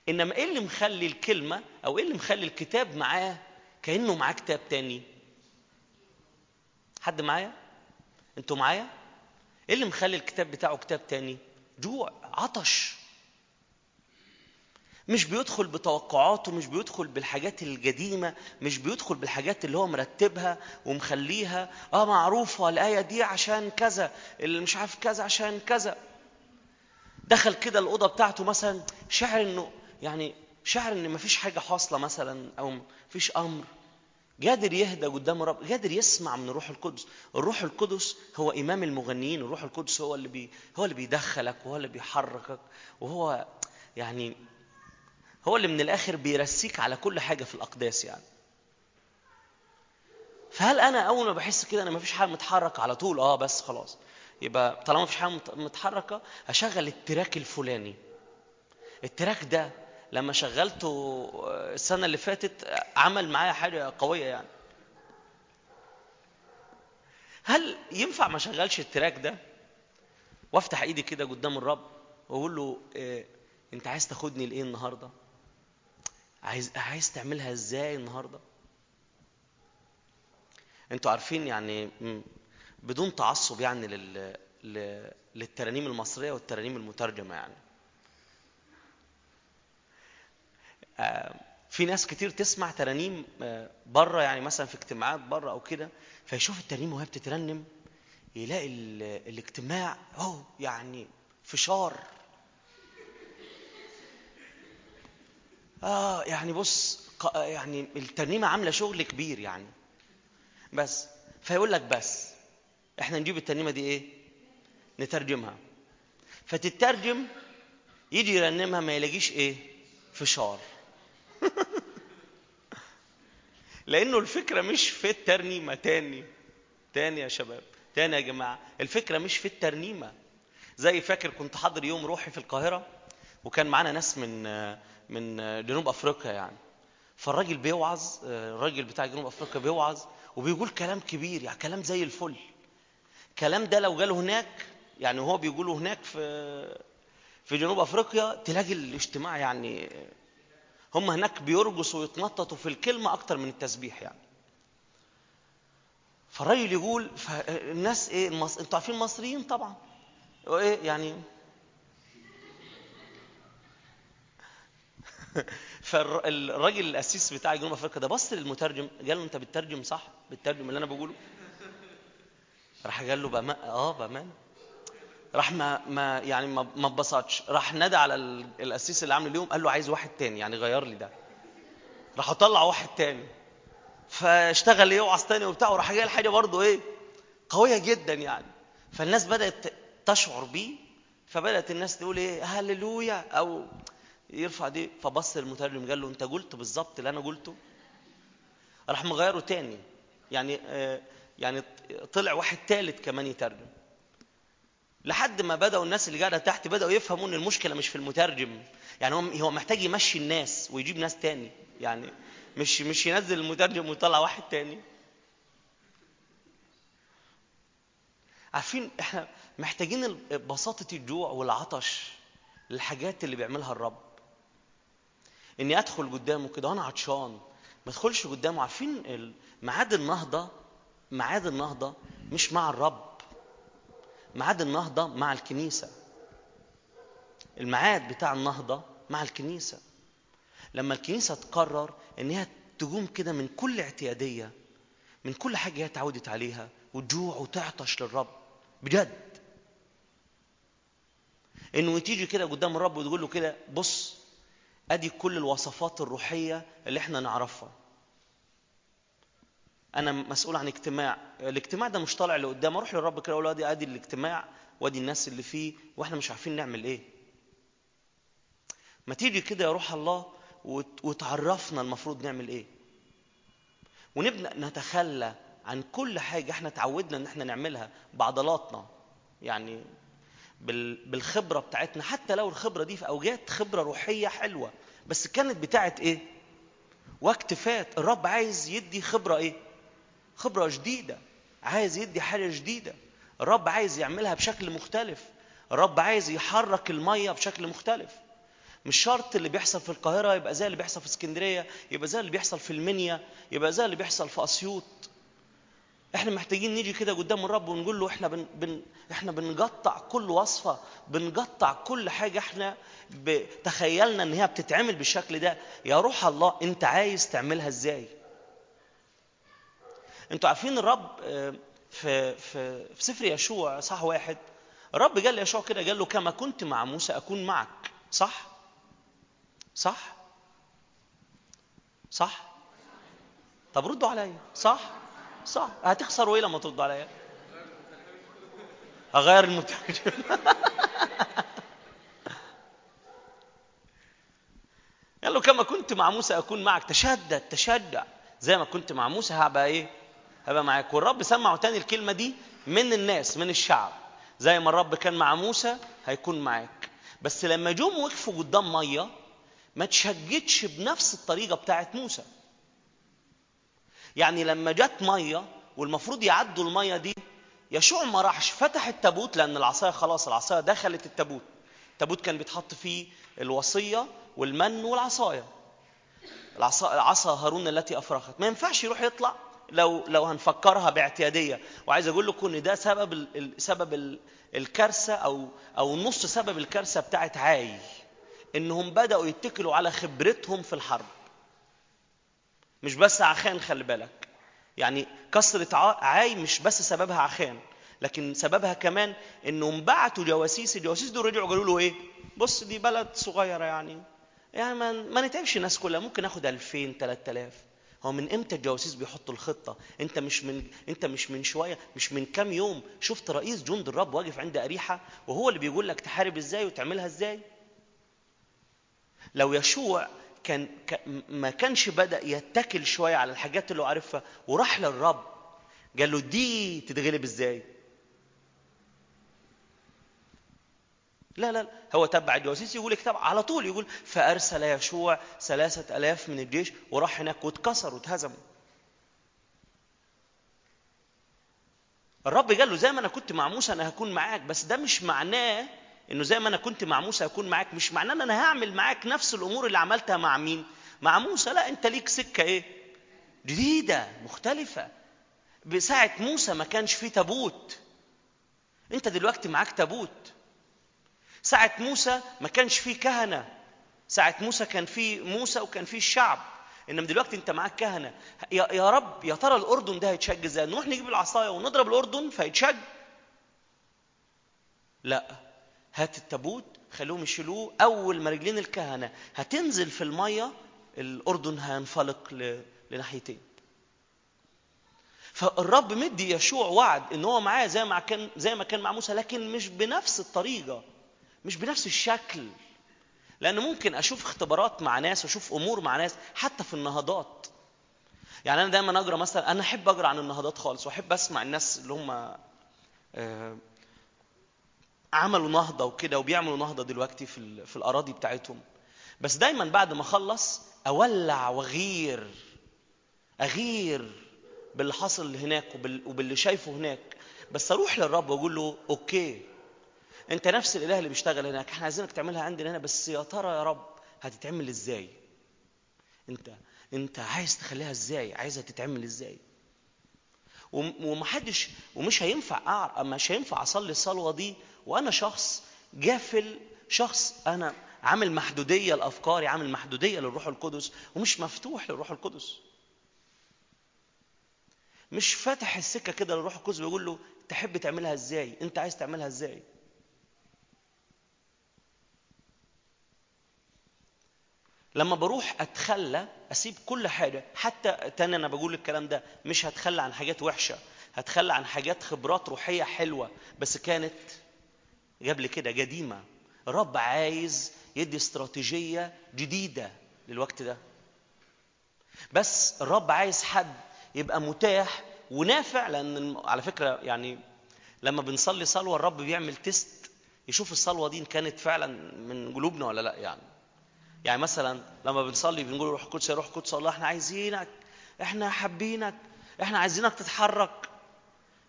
إنما إيه اللي مخلي الكلمة أو إيه اللي مخلي الكتاب معاه كأنه معاه كتاب تاني؟ حد معايا؟ أنتوا معايا؟ إيه اللي مخلي الكتاب بتاعه كتاب تاني؟ جوع عطش. مش بيدخل بتوقعاته مش بيدخل بالحاجات القديمة مش بيدخل بالحاجات اللي هو مرتبها ومخليها آه معروفة الآية دي عشان كذا اللي مش عارف كذا عشان كذا. دخل كده الأوضة بتاعته مثلا شعر إنه يعني شعر إن مفيش حاجة حاصلة مثلا أو مفيش أمر. قادر يهدى قدام الرب قادر يسمع من الروح القدس. الروح القدس هو إمام المغنيين الروح القدس هو اللي بي هو اللي بيدخلك وهو اللي بيحركك وهو يعني هو اللي من الآخر بيرسيك على كل حاجة في الأقداس يعني. فهل أنا أول ما بحس كده أنا مفيش حاجة متحرك على طول؟ آه بس خلاص. يبقى طالما مفيش حاجة متحركة هشغل ال track الفلاني. ال track ده لما شغلته السنة اللي فاتت عمل معايا حاجة قوية يعني. هل ينفع ما أشغلش ال track ده وأفتح إيدي كده قدام الرب وأقول له إيه أنت عايز تاخدني لإيه النهارده؟ عايز عايز تعملها إزاي النهارده؟ أنتوا عارفين يعني بدون تعصب يعني لل... للترانيم المصرية والترانيم المترجمة يعني. في ناس كتير تسمع ترانيم بره يعني مثلا في اجتماعات بره أو كده فيشوف الترانيم وهي بتترنم يلاقي الاجتماع اهو يعني فشار. آه يعني بص يعني الترنيمة عاملة شغل كبير يعني. بس فيقول لك بس إحنا نجيب الترنيمة دي إيه؟ نترجمها. فتترجم يجي يرنمها ما يلاقيش إيه؟ فشار. لأنه الفكرة مش في الترنيمة. تاني تاني يا شباب تاني يا جماعة. الفكرة مش في الترنيمة. زي فاكر كنت حاضر يوم روحي في القاهرة وكان معانا ناس من من جنوب أفريقيا يعني. فالراجل بيوعظ الراجل بتاع جنوب أفريقيا بيوعظ وبيقول كلام كبير يعني كلام زي الفل. الكلام ده لو جاله هناك يعني هو بيقوله هناك في في جنوب أفريقيا تلاقي الاجتماع يعني هم هناك بيرقصوا ويتنططوا في الكلمة أكتر من التسبيح يعني. فالراجل يقول فالناس إيه المص... أنتوا عارفين المصريين طبعا. وايه يعني فالراجل الأسيس بتاع جنوب أفريقيا ده بص للمترجم قال له أنت بتترجم صح؟ بتترجم اللي أنا بقوله؟ راح قال له بأمان آه بأمان. راح ما ما يعني ما اتبسطش. راح نادى على ال- الأسيس اللي عامل اليوم قال له عايز واحد تاني. يعني غير لي ده. راح طلع واحد تاني. فاشتغل يوعظ تاني وبتاع وراح جاي الحاجة برضه إيه؟ قوية جدا يعني. فالناس بدأت تشعر بيه فبدأت الناس تقول إيه؟ هللويا. أو يرفع دي فبص المترجم قال له انت قلت بالظبط اللي أنا قلته؟ راح مغيره تاني. يعني آه يعني طلع واحد تالت كمان يترجم. لحد ما بدأوا الناس اللي قاعدة تحت بدأوا يفهموا إن المشكلة مش في المترجم. يعني هو هو محتاج يمشي الناس ويجيب ناس تاني. يعني مش مش ينزل المترجم ويطلع واحد تاني. عارفين إحنا محتاجين بساطه الجوع والعطش للحاجات اللي بيعملها الرب. إني أدخل قدامه كده وأنا عطشان. ما أدخلش قدامه. عارفين ميعاد النهضه ميعاد النهضة مش مع الرب. ميعاد النهضة مع الكنيسة. الميعاد بتاع النهضة مع الكنيسة. لما الكنيسة تقرر انها تقوم كده من كل اعتيادية من كل حاجة هي اتعودت عليها وتجوع وتعطش للرب. بجد. إنه تيجي كده قدام الرب وتقول له كده بص أدي كل الوصفات الروحية اللي إحنا نعرفها. أنا مسؤول عن اجتماع. الاجتماع ده مش طالع لقدام. أروح للرب كده أقول له ادي الاجتماع وأدي الناس اللي فيه وإحنا مش عارفين نعمل إيه. ما تيجي كده يا روح الله وت- وتعرفنا المفروض نعمل إيه. ونبدأ نتخلى عن كل حاجة إحنا تعودنا إن إحنا نعملها بعضلاتنا. يعني بال- بالخبرة بتاعتنا. حتى لو الخبرة دي في اوجات خبرة روحية حلوة بس كانت بتاعت إيه؟ وقت فات. الرب عايز يدي خبرة إيه؟ خبرة جديدة. عايز يدي حاجة جديدة. الرب عايز يعملها بشكل مختلف. الرب عايز يحرك المية بشكل مختلف. مش شرط اللي بيحصل في القاهرة يبقى زي اللي بيحصل في اسكندرية يبقى زي اللي بيحصل في المنيا يبقى زي اللي بيحصل في أسيوط. إحنا محتاجين نيجي كده قدام الرب ونقول له إحنا بن بن إحنا بنقطع كل وصفة بنقطع كل حاجة إحنا تخيلنا إن هي بتتعمل بالشكل ده. يا روح الله أنت عايز تعملها إزاي؟ أنتوا عارفين الرب آه، في في في سفر يشوع صح واحد الرب قال ليشوع كده قال له كما كنت مع موسى أكون معك. صح؟ صح؟ صح؟ طب ردوا عليا. صح؟ صح. هتخسروا إيه لما تردوا عليا؟ اغير المترجم. قال له كما كنت مع موسى أكون معك. تشدد تشجع. زي ما كنت مع موسى هبقى إيه؟ هبقى معاك. والرب سمعوا تاني الكلمة دي من الناس من الشعب. زي ما الرب كان مع موسى هيكون معاك. بس لما جم وقفوا قدام مية ما تشجتش بنفس الطريقة بتاعت موسى. يعني لما جت مية والمفروض يعدوا المية دي يشوع ما راحش فتح التابوت لأن العصاية خلاص العصاية دخلت التابوت. التابوت كان بيتحط فيه الوصية والمن والعصاية. العصا عصا هارون التي افرخت ما ينفعش يروح يطلع لو لو هنفكرها باعتيادية. وعايز أقول لكم إن ده سبب سبب ال- الكارثة أو أو نص سبب الكارثة بتاعت عاي. إنهم بدأوا يتكلوا على خبرتهم في الحرب. مش بس عخان خلي بالك. يعني كسرة عاي مش بس سببها عخان لكن سببها كمان إنهم بعتوا جواسيس الجواسيس دول رجعوا قالوا له إيه؟ بص دي بلد صغيرة يعني. يعني ما, ما نتعبش الناس كلها ممكن آخد 2000 3000 هو من إمتى الجواسيس بيحطوا الخطة؟ إنت مش من إنت مش من شوية مش من كام يوم شفت رئيس جند الرب واقف عند أريحة وهو اللي بيقول لك تحارب إزاي وتعملها إزاي؟ لو يشوع كان ما كانش بدأ يتكل شوية على الحاجات اللي هو عارفها وراح للرب. قال له دي تتغلب إزاي؟ لا لا هو تبع الجواسيس يقول كتاب على طول يقول فأرسل يشوع ثلاثة ألاف من الجيش وراح هناك واتكسر واتهزم. الرب قال له زي ما أنا كنت مع موسى أنا هكون معاك بس ده مش معناه إنه زي ما أنا كنت مع موسى هكون معاك مش معناه إن أنا هعمل معاك نفس الأمور اللي عملتها مع مين؟ مع موسى. لا أنت ليك سكة إيه؟ جديدة مختلفة. بساعة موسى ما كانش فيه تابوت. أنت دلوقتي معاك تابوت. ساعة موسى ما كانش فيه كهنة. ساعة موسى كان فيه موسى وكان فيه الشعب. إنما دلوقتي أنت معاك كهنة. يا, رب يا ترى الأردن ده هيتشج إزاي؟ نروح نجيب العصاية ونضرب الأردن فيتشج لا. هات التابوت خلوهم يشيلوه. أول ما رجلين الكهنة هتنزل في المية الأردن هينفلق لناحيتين. فالرب مدي يشوع وعد إن هو معاه زي ما كان زي ما كان مع موسى لكن مش بنفس الطريقة مش بنفس الشكل. لأن ممكن أشوف اختبارات مع ناس وأشوف أمور مع ناس حتى في النهضات. يعني أنا دايما أقرأ مثلا أنا أحب أقرأ عن النهضات خالص وأحب أسمع الناس اللي هم عملوا نهضة وكده وبيعملوا نهضة دلوقتي في, في الأراضي بتاعتهم. بس دايما بعد ما أخلص أولع وأغير أغير باللي حصل هناك وباللي شايفه هناك. بس أروح للرب وأقول له أوكي أنت نفس الإله اللي بيشتغل هناك. إحنا عايزينك تعملها عندنا هنا بس يا ترى يا رب هتتعمل إزاي؟ انت أنت عايز تخليها إزاي؟ عايزها تتعمل إزاي؟ ومحدش ومش هينفع. مش هينفع أصلي الصلوة دي وأنا شخص جافل شخص أنا عامل محدودية لأفكاري عامل محدودية للروح القدس ومش مفتوح للروح القدس. مش فاتح السكة كده للروح القدس بيقول له تحب تعملها إزاي؟ أنت عايز تعملها إزاي؟ لما بروح أتخلى أسيب كل حاجة حتى تاني أنا بقول الكلام ده مش هتخلى عن حاجات وحشة هتخلى عن حاجات خبرات روحية حلوة بس كانت قبل كده قديمة. الرب عايز يدي استراتيجية جديدة للوقت ده. بس الرب عايز حد يبقى متاح ونافع لأن على فكرة يعني لما بنصلي صلوة الرب بيعمل تيست يشوف الصلوة دي إن كانت فعلا من قلوبنا ولا لأ يعني. يعني مثلا لما بنصلي بنقول روح القدس يا روح القدس الله إحنا عايزينك إحنا حابينك إحنا عايزينك تتحرك.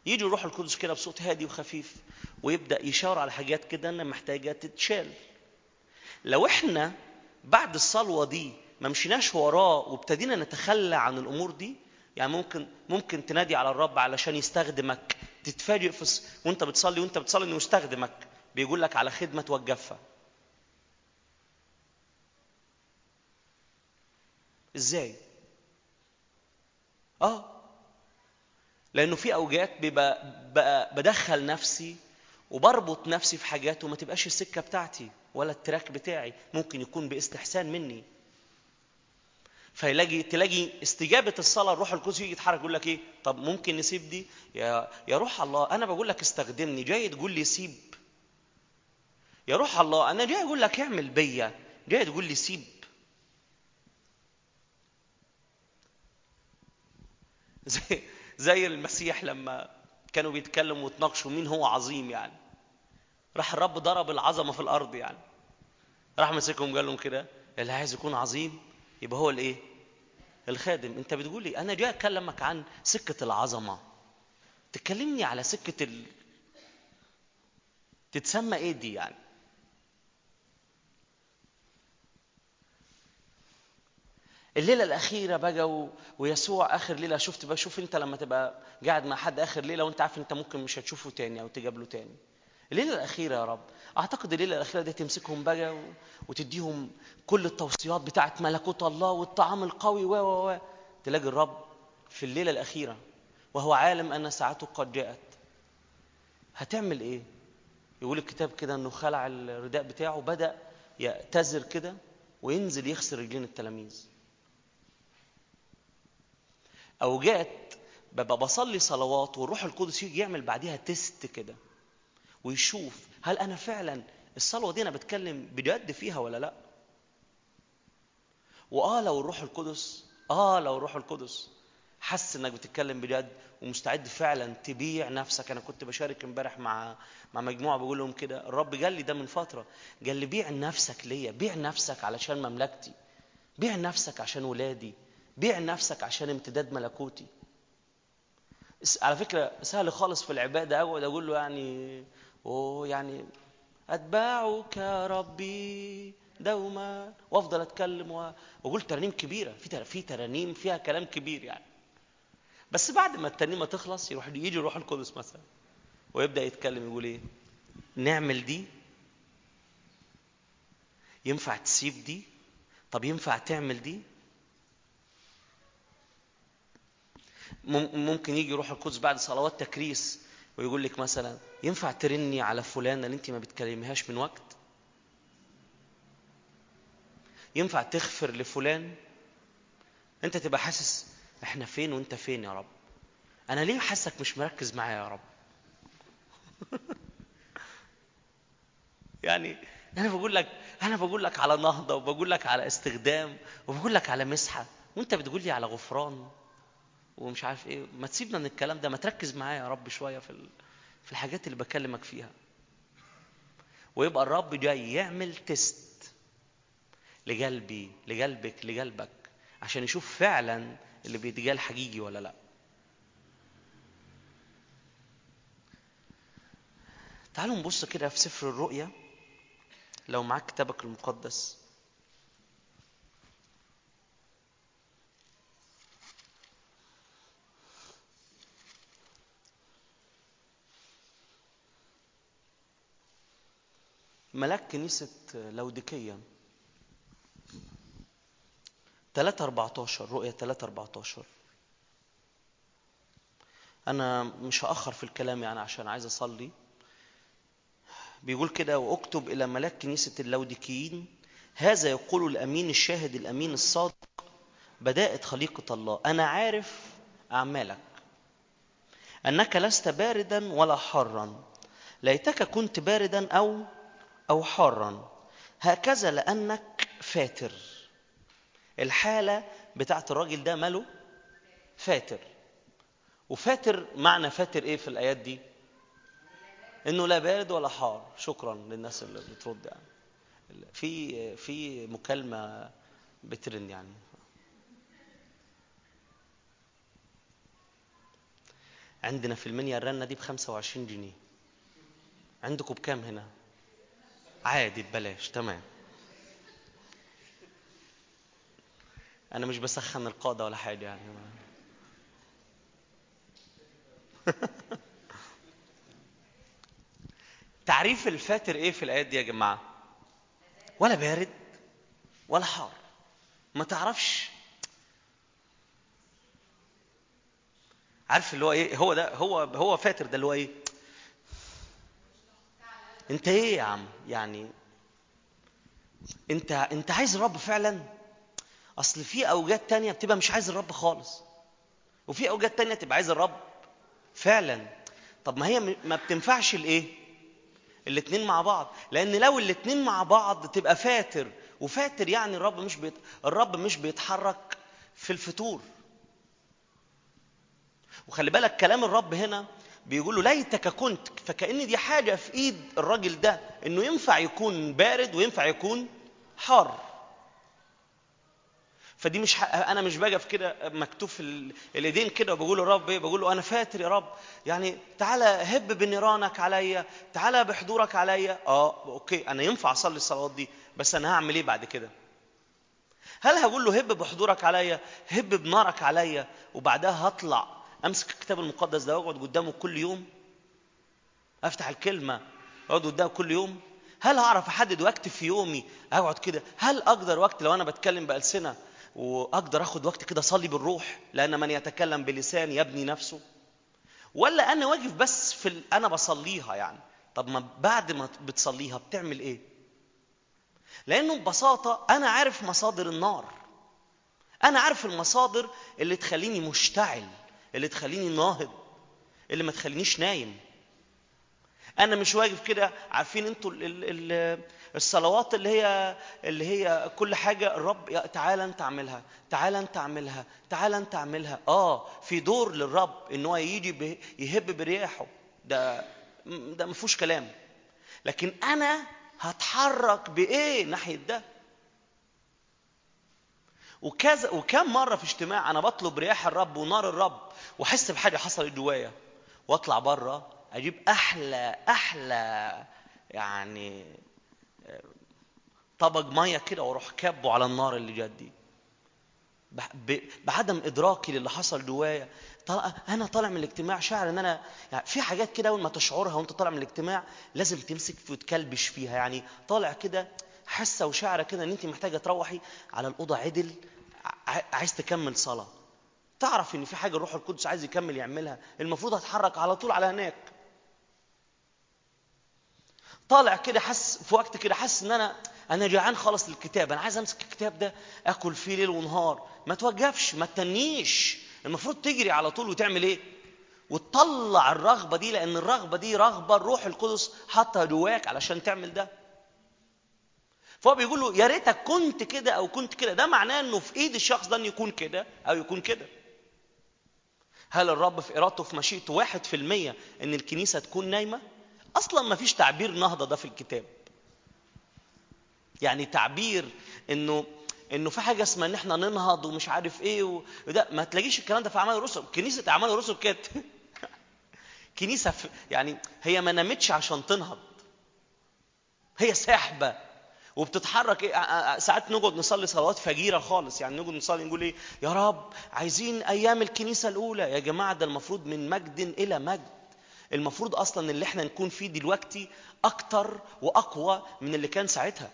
يجي الروح القدس كده بصوت هادي وخفيف ويبدأ يشاور على حاجات كده إنها محتاجة تتشال. لو إحنا بعد الصلوة دي ما مشيناش وراه وابتدينا نتخلى عن الأمور دي يعني ممكن ممكن تنادي على الرب علشان يستخدمك تتفاجئ في وأنت بتصلي وأنت بتصلي إنه يستخدمك بيقول لك على خدمة توقفها. إزاي؟ آه. لأنه في اوجات بيبقى بقى بدخل نفسي وبربط نفسي في حاجات وما تبقاش السكة بتاعتي ولا التراك بتاعي. ممكن يكون باستحسان مني. فيلاقي تلاقي استجابة الصلاة الروح القدس يجي يتحرك يقول لك إيه؟ طب ممكن نسيب دي؟ يا يا روح الله أنا بقول لك استخدمني. جاي تقول لي سيب. يا روح الله أنا جاي أقول لك اعمل بيا. جاي تقول لي سيب. زي زي المسيح لما كانوا بيتكلموا ويتناقشوا مين هو عظيم يعني. راح الرب ضرب العظمة في الأرض يعني. راح مسكهم قال لهم كده اللي عايز يكون عظيم يبقى هو الإيه؟ الخادم. أنت بتقول لي أنا جاي أكلمك عن سكة العظمة. تكلمني على سكة ال... تتسمى إيه دي يعني؟ الليلة الأخيرة بقى. ويسوع آخر ليلة شفت بقى شوف أنت لما تبقى قاعد مع حد آخر ليلة وأنت عارف أنت ممكن مش هتشوفه تاني أو تقابله تاني الليلة الأخيرة يا رب أعتقد الليلة الأخيرة دي تمسكهم بقى. وتديهم كل التوصيات بتاعت ملكوت الله والطعام القوي و و و تلاقي الرب في الليلة الأخيرة وهو عالم أن ساعته قد جاءت هتعمل إيه يقول الكتاب كده إنه خلع الرداء بتاعه بدا يعتذر كده وينزل يغسل رجلين التلاميذ اوجات ببقى بصلي صلوات والروح القدس يجي يعمل بعديها تيست كده ويشوف هل أنا فعلا الصلوة دي أنا بتكلم بجد فيها ولا لأ؟ وآه لو الروح القدس آه لو الروح القدس حس إنك بتتكلم بجد ومستعد فعلا تبيع نفسك. أنا كنت بشارك إمبارح مع مع مجموعة بقول لهم كده الرب قال لي ده من فترة قال لي بيع نفسك ليا بيع نفسك علشان مملكتي بيع نفسك عشان ولادي. بيع نفسك عشان امتداد ملكوتي. على فكرة سهل خالص في العبادة أقعد أقول له يعني أوه يعني اتباعك يا ربي دوما وأفضل أتكلم وأقول ترانيم كبيرة في في ترانيم فيها كلام كبير يعني. بس بعد ما الترنيمه تخلص يروح يجي الروح القدس مثلا ويبدأ يتكلم يقول إيه؟ نعمل دي؟ ينفع تسيب دي؟ طب ينفع تعمل دي؟ ممكن يجي روح القدس بعد صلوات تكريس ويقول لك مثلا ينفع ترني على فلانة اللي انت ما بتكلمهاش من وقت؟ ينفع تغفر لفلان؟ انت تبقى حاسس إحنا فين وانت فين يا رب؟ أنا ليه حاسك مش مركز معايا يا رب؟ يعني أنا بقول لك أنا بقول لك على نهضة وبقول لك على استخدام وبقول لك على مسحة وانت بتقول لي على غفران. ومش عارف إيه. ما تسيبنا من الكلام ده ما تركز معايا يا رب شوية في في الحاجات اللي بكلمك فيها. ويبقى الرب جاي يعمل تيست لقلبي لقلبك لقلبك عشان يشوف فعلا اللي بيتقال حقيقي ولا لأ. تعالوا نبص كده في سفر الرؤيا. لو معاك كتابك المقدس. ملاك كنيسة لوديكية. 3 14 رؤية 3 14 أنا مش هأخر في الكلام يعني عشان عايز أصلي. بيقول كده وأكتب إلى ملاك كنيسة اللوديكيين هذا يقول الأمين الشاهد الأمين الصادق بداءة خليقة الله. أنا عارف أعمالك. أنك لست باردا ولا حارا ليتك كنت باردا أو أو حارا هكذا لأنك فاتر. الحالة بتاعت الراجل ده ماله؟ فاتر. وفاتر معنى فاتر إيه في الآيات دي؟ إنه لا بارد ولا حار. شكرا للناس اللي بترد يعني. في في مكالمة بترن يعني. عندنا في المنيا الرنة دي ب 25 جنيه. عندكم بكام هنا؟ عادي ببلاش تمام. أنا مش بسخن القادة ولا حاجة يعني. تعريف الفاتر إيه في الآيات دي يا جماعة؟ ولا بارد ولا حار. ما تعرفش. عارف اللي هو إيه؟ هو ده هو هو فاتر ده اللي هو إيه؟ انت إيه يا عم؟ يعني انت انت عايز الرب فعلا؟ اصل في اوجات تانية بتبقى مش عايز الرب خالص وفي اوجات تانية تبقى عايز الرب فعلا. طب ما هي ما بتنفعش الايه الاتنين مع بعض. لأن لو الاتنين مع بعض تبقى فاتر وفاتر يعني الرب مش بيت... الرب مش بيتحرك في الفتور وخلي بالك كلام الرب هنا بيقول له ليتك كنت فكأن دي حاجة في إيد الراجل ده إنه ينفع يكون بارد وينفع يكون حار. فدي مش أنا مش باجي في كده مكتوب في الإيدين كده وبقول له رب إيه بقول له أنا فاتر يا رب. يعني تعالى هب بنيرانك عليا تعالى بحضورك عليا. أه okay أنا ينفع أصلي الصلوات دي بس أنا هعمل إيه بعد كده؟ هل هقول له هب بحضورك عليا هب بنارك عليا وبعدها هطلع أمسك الكتاب المقدس ده وأقعد قدامه كل يوم أفتح الكلمة اقعد قدامه كل يوم. هل هعرف أحدد وقت في يومي؟ أقعد كده. هل أقدر وقت لو أنا بتكلم بألسنة وأقدر أخد وقت كده أصلي بالروح؟ لأن من يتكلم بلسان يبني نفسه. ولا أنا واقف بس في ال... أنا بصليها يعني. طب ما بعد ما بتصليها بتعمل إيه؟ لأنه ببساطة أنا عارف مصادر النار. أنا عارف المصادر اللي تخليني مشتعل. اللي تخليني ناهض اللي ما تخلينيش نايم. أنا مش واقف كده عارفين أنتوا ال- ال- ال- الصلوات اللي هي اللي هي كل حاجة الرب تعالى أنت اعملها تعالى أنت اعملها تعالى أنت اعملها. آه في دور للرب إن هو يجي يهب برياحه. ده ده ما فيهوش كلام. لكن أنا هتحرك بإيه ناحية ده؟ وكذا وكم مرة في اجتماع أنا بطلب رياح الرب ونار الرب وأحس بحاجة حصلت جوايا. وأطلع بره أجيب أحلى أحلى يعني آه، طبق مية كده وأروح كبه على النار اللي جت دي. بعدم إدراكي للي حصل جوايا. طلع أنا طالع من الاجتماع شاعر إن أنا يعني في حاجات كده أول ما تشعرها وأنت طالع من الاجتماع لازم تمسك في وتكلبش فيها. يعني طالع كده حاسة وشاعره كده إن أنت محتاجة تروحي على الأوضة عدل عايز تكمل صلاة. تعرف إن في حاجة الروح القدس عايز يكمل يعملها المفروض هتحرك على طول على هناك. طالع كده حس في وقت كده حس إن أنا أنا جعان خالص للكتاب أنا عايز أمسك الكتاب ده آكل فيه ليل ونهار. ما توقفش ما تتنيش المفروض تجري على طول وتعمل إيه؟ وتطلع الرغبة دي لأن الرغبة دي رغبة الروح القدس حاطها جواك علشان تعمل ده. فهو بيقول له يا ريتك كنت كده أو كنت كده. ده معناه إنه في إيد الشخص ده إنه يكون كده أو يكون كده. هل الرب في إرادته في مشيئته واحد في المية إن الكنيسة تكون نايمة؟ أصلا ما فيش تعبير نهضة ده في الكتاب. يعني تعبير إنه إنه في حاجة اسمها إن إحنا ننهض ومش عارف إيه وده ما تلاقيش الكلام ده في أعمال الرسل. كنيسة أعمال الرسل كانت كنيسة يعني هي ما نامتش عشان تنهض. هي ساحبة. وبتتحرك إيه؟ ساعات نقعد نصلي صلوات فجيرة خالص. يعني نقعد نصلي نقول إيه يا رب عايزين أيام الكنيسة الأولى. يا جماعة ده المفروض من مجد إلى مجد. المفروض أصلا اللي إحنا نكون فيه دلوقتي أكتر وأقوى من اللي كان ساعتها.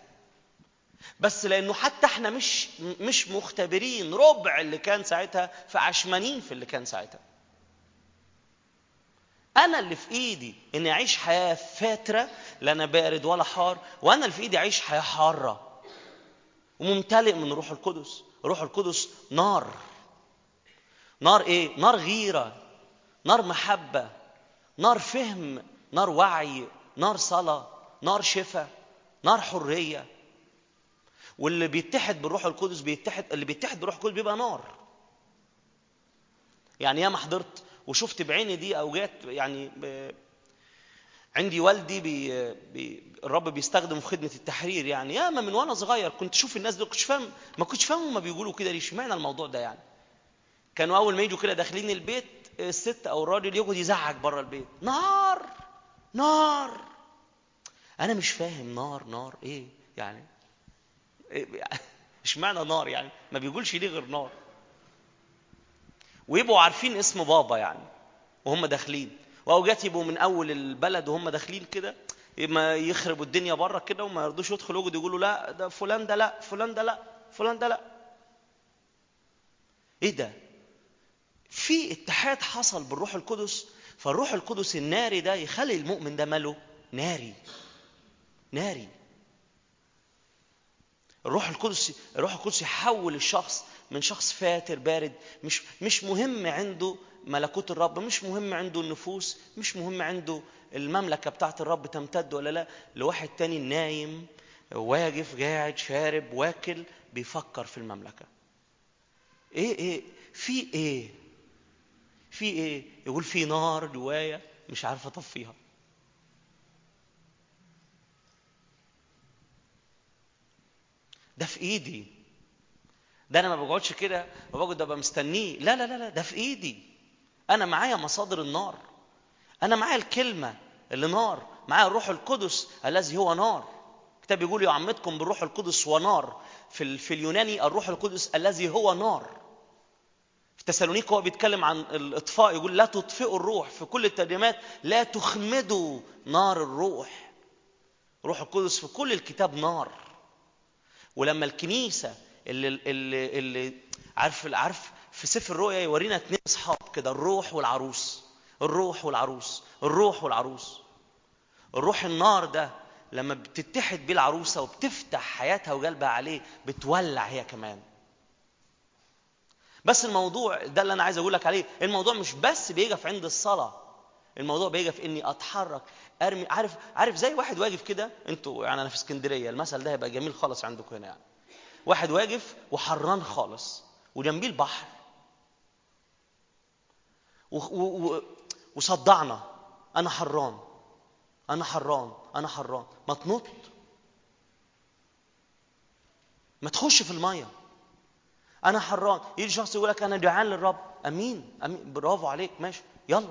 بس لأنه حتى إحنا مش مش مختبرين ربع اللي كان ساعتها فعشمانين في اللي كان ساعتها. أنا اللي في إيدي إني أعيش حياة فاترة لا أنا بارد ولا حار وأنا اللي في إيدي أعيش حياة حارة وممتلئ من روح القدس. روح القدس نار. نار إيه؟ نار غيرة نار محبة نار فهم نار وعي نار صلاة نار شفاء نار حرية. واللي بيتحد بالروح القدس بيتحد اللي بيتحد بالروح القدس بيبقى نار. يعني ياما حضرت وشفت بعيني دي اوجات يعني. عندي والدي بي... بي... الرب بيستخدمه في خدمة التحرير يعني. ياما من وأنا صغير كنت أشوف الناس دول كنتش فاهم ما كنتش فاهم هما بيقولوا كده ليه اشمعنى الموضوع ده يعني؟ كانوا أول ما يجوا كده داخلين البيت الست أو الراجل يقعد يزعق بره البيت. نار نار. أنا مش فاهم نار نار إيه يعني؟ إيه اشمعنى نار يعني؟ ما بيقولش ليه غير نار. ويبقوا عارفين اسم بابا يعني وهم داخلين. واوجات يبقوا من أول البلد وهم داخلين كده ما يخربوا الدنيا بره كده وما يرضوش يدخلوا يقعدوا يقولوا لا ده فلان ده لا فلان ده لا فلان ده لا. إيه ده؟ في اتحاد حصل بالروح القدس فالروح القدس الناري ده يخلي المؤمن ده ماله؟ ناري. ناري. الروح القدس الروح القدس يحول الشخص من شخص فاتر بارد مش مش مهم عنده ملكوت الرب مش مهم عنده النفوس مش مهم عنده المملكة بتاعت الرب تمتد ولا لا. لواحد تاني نايم واقف قاعد شارب واكل بيفكر في المملكة. إيه إيه في إيه؟ في إيه؟ يقول في نار جوايا مش عارف أطفيها. ده في إيدي. ده أنا ما بقعدش كده وبقعد ابقى مستنيه. لا لا لا لا ده في ايدي. أنا معايا مصادر النار. أنا معايا الكلمة اللي نار. معايا الروح القدس الذي هو نار. الكتاب بيقول يعمدكم بالروح القدس ونار. في في اليوناني الروح القدس الذي هو نار. في تسالونيك هو بيتكلم عن الاطفاء يقول لا تطفئوا الروح. في كل الترجمات لا تخمدوا نار الروح. روح القدس في كل الكتاب نار. ولما الكنيسة اللي اللي اللي عارف عارف في سفر الرؤيا يورينا اتنين أصحاب كده الروح والعروس الروح والعروس الروح والعروس. الروح النار ده لما بتتحد بيه العروسة وبتفتح حياتها وقلبها عليه بتولع هي كمان. بس الموضوع ده اللي أنا عايز أقول لك عليه الموضوع مش بس بيقف عند الصلاة الموضوع بيقف في إني أتحرك أرمي عارف عارف زي واحد واقف كده أنتوا يعني أنا في اسكندرية المثل ده هيبقى جميل خالص عندكم هنا يعني. واحد واقف وحران خالص وجنبيه البحر. و- و- وصدعنا أنا حران أنا حران أنا حران. ما تنط. ما تخش في المية. أنا حران. يجي شخص يقول لك أنا جعان للرب. أمين أمين. برافو عليك. ماشي. يلا.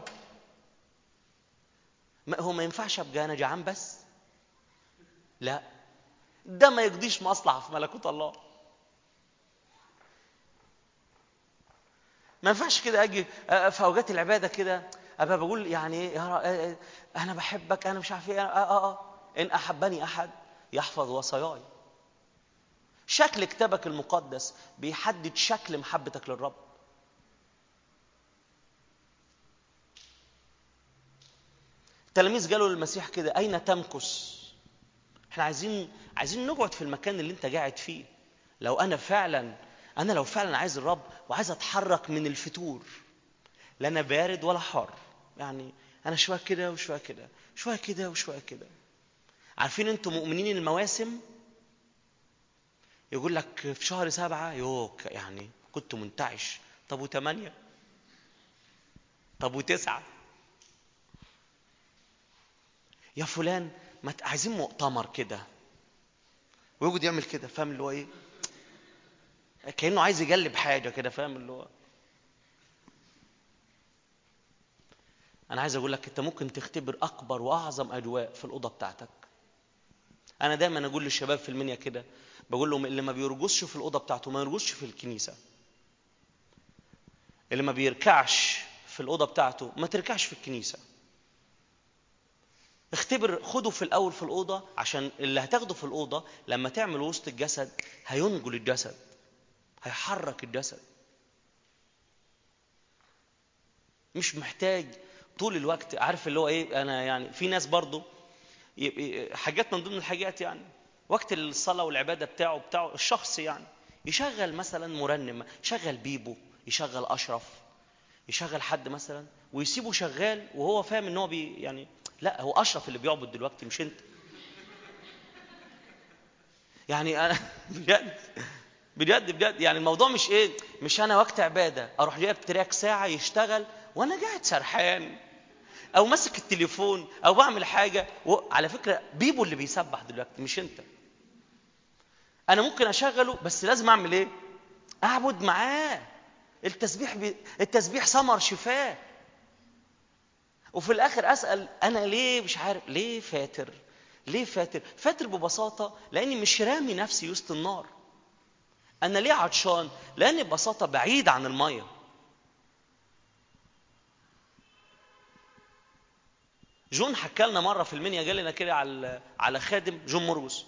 ما هو ما ينفعش أبقى أنا جعان بس؟ لا. ده ما يقضيش مصلحة في ملكوت الله. ما ينفعش كده أجي في اوقات العبادة كده أبقى بقول يعني إيه يا آه، آه، أنا بحبك أنا مش عارف إيه آه, آه, آه. إن أحبني أحد يحفظ وصاياي. شكل كتابك المقدس بيحدد شكل محبتك للرب. التلاميذ قالوا للمسيح كده أين تمكث؟ إحنا عايزين عايزين نقعد في المكان اللي أنت قاعد فيه. لو أنا فعلا أنا لو فعلا عايز الرب وعايز أتحرك من الفتور لا أنا بارد ولا حار. يعني أنا شوية كده وشوية كده شوية كده وشوية كده. عارفين أنتم مؤمنين المواسم؟ يقول لك في شهر سبعة يوك يعني كنت منتعش. طب وثمانية طب وتسعة؟ يا فلان ما عايزين مؤتمر كده. ويقعد يعمل كده فاهم اللي هو إيه؟ كأنه عايز يجلب حاجة كده فاهم اللي هو؟ أنا عايز أقول لك أنت ممكن تختبر أكبر وأعظم اجواء في الأوضة بتاعتك. أنا دايما أقول للشباب في المنيا كده بقول لهم اللي ما بيرقصش في الأوضة بتاعته ما يرقصش في الكنيسة. اللي ما بيركعش في الأوضة بتاعته ما تركعش في الكنيسة. اختبر خده في الأول في الأوضة عشان اللي هتاخده في الأوضة لما تعمل وسط الجسد هينجل الجسد. هيحرك الجسد. مش محتاج طول الوقت عارف اللي هو إيه؟ أنا يعني في ناس برضو حاجات من ضمن الحاجات يعني وقت الصلاة والعبادة بتاعه بتاعه الشخص يعني يشغل مثلا مرنم يشغل بيبو يشغل أشرف يشغل حد مثلا ويسيبه شغال وهو فاهم إن هو بي يعني لا هو أشرف اللي بيعبد دلوقتي مش أنت. يعني أنا بجد بجد بجد. يعني الموضوع مش إيه مش أنا وقت عبادة. أروح جايب تراك ساعة يشتغل وأنا قاعد سرحان. أو ماسك التليفون أو بعمل حاجة. وعلى فكرة بيبو اللي بيسبح دلوقتي مش أنت. أنا ممكن أشغله بس لازم أعمل إيه؟ أعبد معاه. التسبيح بي... التسبيح ثمر شفاه. وفي الآخر أسأل أنا ليه؟ مش عارف. ليه فاتر؟ ليه فاتر؟ فاتر ببساطة لأني مش رامي نفسي وسط النار. أنا ليه عطشان؟ لاني ببساطة بعيد عن المية. جون حكى لنا مرة في المنيا قال لنا كده على على خادم جون مرقس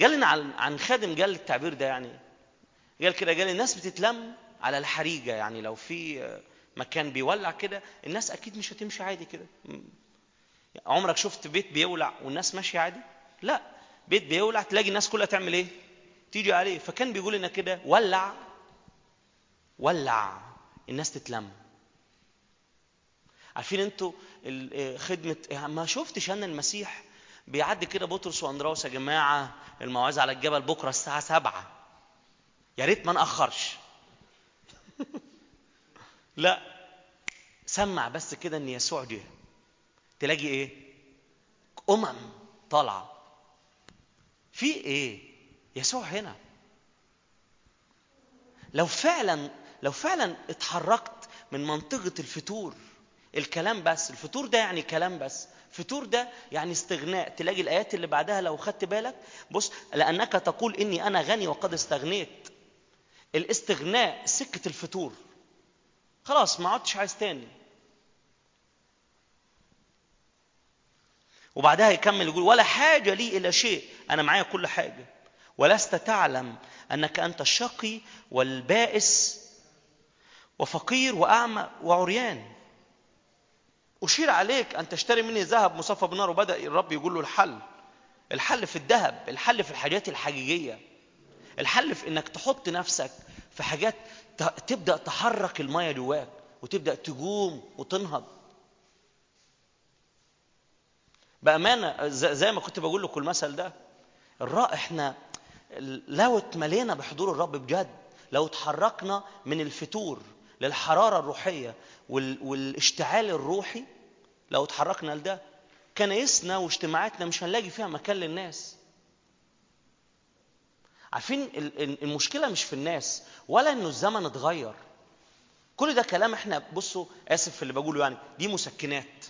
قال لنا عن عن خادم قال التعبير ده يعني. قال كده قال الناس بتتلم على الحريقة يعني. لو في مكان بيولع كده الناس أكيد مش هتمشي عادي كده. عمرك شفت بيت بيولع والناس ماشية عادي؟ لا. بيت بيولع تلاقي الناس كلها تعمل إيه؟ تيجي عليه فكان بيقول لنا كده ولع ولع الناس تتلم. عارفين أنتوا ال- خدمة ما شفتش أنا المسيح بيعدي كده بطرس واندراوس يا جماعة الموعظة على الجبل بكرة الساعة سبعة. يا ريت ما نأخرش. لا سمع بس كده إن يسوع جه. تلاقي إيه؟ أمم طالعة. في إيه؟ يسوع هنا. لو فعلا لو فعلا اتحركت من منطقة الفتور الكلام بس الفتور ده يعني كلام بس فتور ده يعني استغناء. تلاقي الآيات اللي بعدها لو خدت بالك بص لأنك تقول إني أنا غني وقد استغنيت. الاستغناء سكة الفتور. خلاص ما عدتش عايز تاني. وبعدها يكمل يقول ولا حاجة لي إلى شيء. أنا معايا كل حاجة. ولست تعلم أنك أنت الشقي والبائس وفقير وأعمى وعريان. أشير عليك أن تشتري مني ذهب مصفى بالنار وبدأ الرب يقول له الحل. الحل في الذهب الحل في الحاجات الحقيقية. الحل في إنك تحط نفسك في حاجات ت- تبدأ تحرك المية جواك وتبدأ تقوم وتنهض. بأمانة ز- زي ما كنت بقول لكم المثل ده الرا إحنا لو اتملينا بحضور الرب بجد لو اتحركنا من الفتور للحرارة الروحية وال... والاشتعال الروحي لو اتحركنا لده كنايسنا واجتماعاتنا مش هنلاقي فيها مكان للناس. عارفين ال- ال- المشكلة مش في الناس ولا إنه الزمن اتغير. كل ده كلام إحنا بصوا آسف في اللي بقوله يعني دي مسكنات.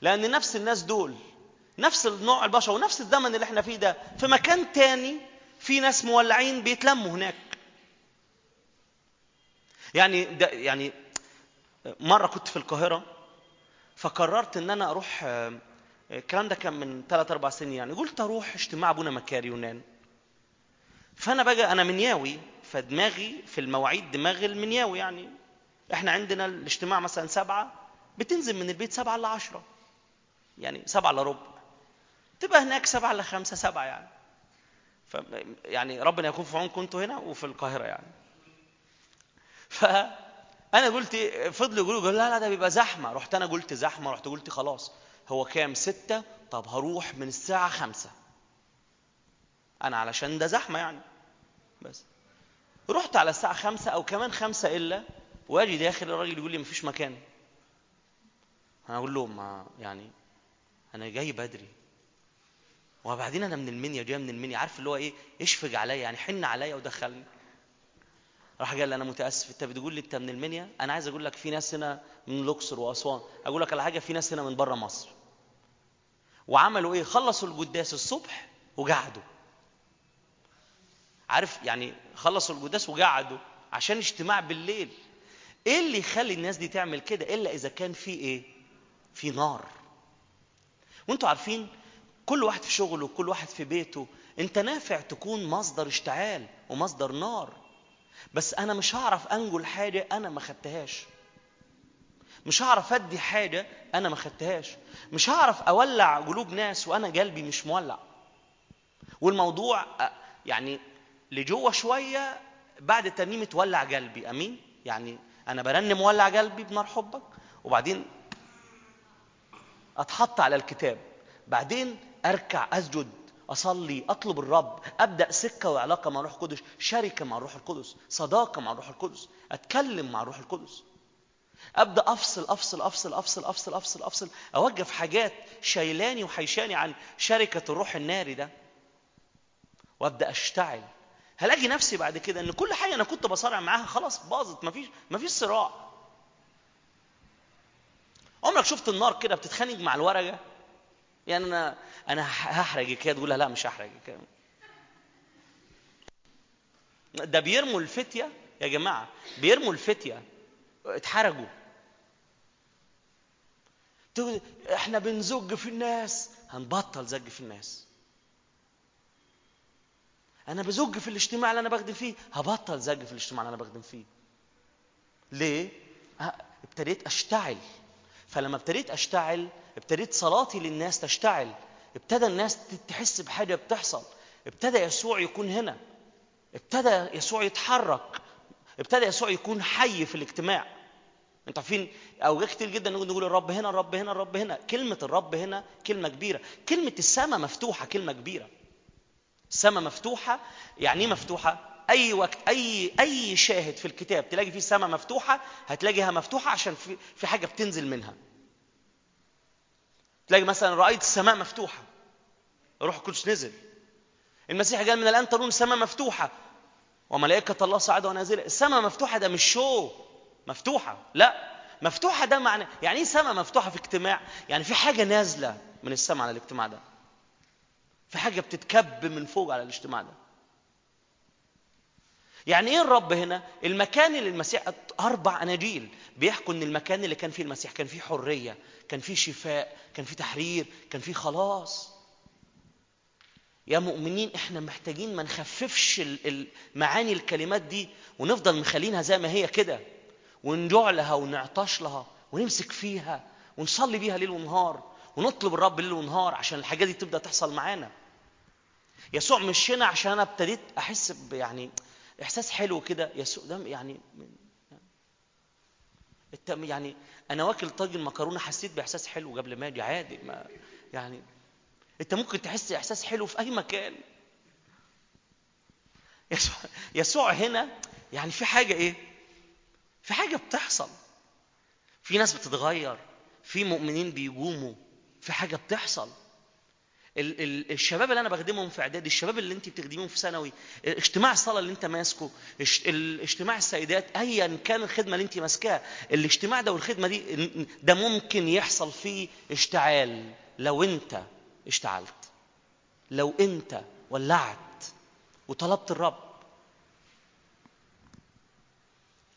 لأن نفس الناس دول نفس النوع البشر ونفس الزمن اللي إحنا فيه ده. في مكان تاني في ناس مولعين بيتلموا هناك. يعني ده يعني مرة كنت في القاهرة فقررت إن أنا أروح الكلام ده كان من ثلاث أربع سنين يعني قلت أروح اجتماع أبونا مكاري يونان. فأنا بقى أنا منياوي فدماغي في المواعيد دماغ المنياوي يعني. إحنا عندنا الاجتماع مثلا سبعة بتنزل من البيت سبعة إلا عشرة. يعني سبعة إلا ربع. تبقى هناك سبعة إلا خمسة سبعة يعني. ف يعني ربنا يكون في عونكم أنتوا هنا وفي القاهرة يعني. فأنا قلت فضلوا يقولوا لا لا ده بيبقى زحمة. رحت أنا قلت زحمة رحت قلت خلاص. هو كام؟ ستة. طب هروح من الساعة خمسة. أنا علشان ده زحمة يعني. بس. رحت على الساعة خمسة أو كمان خمسة إلا وأجي داخل الراجل يقول لي مفيش مكان. أنا أقول له ما يعني أنا جاي بدري. وبعدين أنا من المنيا جاي من المنيا عارف اللي هو إيه؟ يشفق عليا يعني حن عليا ودخلني. راح قال لي أنا متأسف. أنت بتقول لي أنت من المنيا؟ أنا عايز أقول لك في ناس هنا من الأقصر وأسوان. أقول لك على حاجة في ناس هنا من بره مصر. وعملوا إيه؟ خلصوا القداس الصبح وقعدوا. عارف يعني خلصوا القداس وقعدوا عشان اجتماع بالليل. إيه اللي يخلي الناس دي تعمل كده؟ إلا إذا كان في إيه؟ في نار. وأنتوا عارفين كل واحد في شغله كل واحد في بيته. انت نافع تكون مصدر اشتعال ومصدر نار. بس أنا مش هعرف انجل حاجة أنا ما خدتهاش. مش هعرف أدي حاجة أنا ما خدتهاش. مش هعرف أولع قلوب ناس وأنا قلبي مش مولع. والموضوع يعني لجوه شوية بعد ترنيمه ولع قلبي. أمين؟ يعني أنا برنم ولع قلبي بنار حبك وبعدين أتحط على الكتاب. بعدين أركع أسجد أصلي أطلب الرب أبدأ سكة وعلاقة مع الروح القدس شركة مع الروح القدس صداقة مع الروح القدس أتكلم مع الروح القدس. أبدأ أفصل أفصل أفصل أفصل أفصل أفصل أفصل أوقف حاجات شايلاني وحيشاني عن شركة الروح الناري ده وأبدأ أشتعل. هلاقي نفسي بعد كده إن كل حاجة أنا كنت بصارع معاها خلاص باظت مفيش مفيش صراع؟ عمرك شفت النار كده بتتخانق مع الورقة؟ يعني أنا أنا هحرجك كده تقول لا مش هحرجك ده بيرموا الفتية يا جماعة بيرموا الفتية. اتحرجوا. إحنا بنزج في الناس. هنبطل زج في الناس. أنا بزج في الاجتماع اللي أنا بخدم فيه. هبطل زج في الاجتماع اللي أنا بخدم فيه. ليه؟ ابتديت أشتعل. فلما ابتديت أشتعل ابتديت صلاتي للناس تشتعل ابتدى الناس تحس بحاجة بتحصل ابتدى يسوع يكون هنا ابتدى يسوع يتحرك ابتدى يسوع يكون حي في الاجتماع. أنتوا عارفين أوقات كتير جدا نقول الرب هنا الرب هنا الرب هنا. كلمة الرب هنا كلمة كبيرة. كلمة السماء مفتوحة كلمة كبيرة. السماء مفتوحة يعني إيه مفتوحة؟ أي وقت أي أي شاهد في الكتاب تلاقي فيه سماء مفتوحة هتلاقيها مفتوحة عشان في في حاجة بتنزل منها. تلاقي مثلا رأيت السماء مفتوحة الروح القدس نزل. المسيح قال من الآن ترون السماء مفتوحة. وملائكة الله صاعده ونازله السماء مفتوحة ده مش شو مفتوحة. لا مفتوحة ده معنى يعني إيه سماء مفتوحة في اجتماع؟ يعني في حاجة نازلة من السماء على الاجتماع ده. في حاجة بتتكب من فوق على الاجتماع ده. يعني إيه الرب هنا؟ المكان اللي المسيح أربع أناجيل. بيحكوا إن المكان اللي كان فيه المسيح كان فيه حرية كان فيه شفاء كان فيه تحرير كان فيه خلاص. يا مؤمنين إحنا محتاجين ما نخففش معاني الكلمات دي ونفضل مخلينها زي ما هي كده ونجوع لها ونعطش لها ونمسك فيها ونصلي بيها ليل ونهار ونطلب الرب ليل ونهار عشان الحاجات دي تبدأ تحصل معانا. يسوع مش هنا عشان أنا ابتديت أحس يعني إحساس حلو كده يسوع ده يعني يعني أنا واكل طاجن مكرونة حسيت بإحساس حلو قبل ما أجي عادي ما يعني أنت ممكن تحس إحساس حلو في أي مكان. يسوع يسوع هنا يعني في حاجة إيه؟ في حاجة بتحصل. في ناس بتتغير في مؤمنين بيقوموا في حاجة بتحصل. الشباب اللي أنا بخدمهم في إعدادي الشباب اللي أنت بتخدميهم في ثانوي اجتماع الصلاة اللي أنت ماسكه اجتماع السيدات ايا كان الخدمة اللي أنت ماسكاها الاجتماع ده والخدمة دي ده ممكن يحصل فيه اشتعال. لو أنت اشتعلت لو أنت ولعت وطلبت الرب.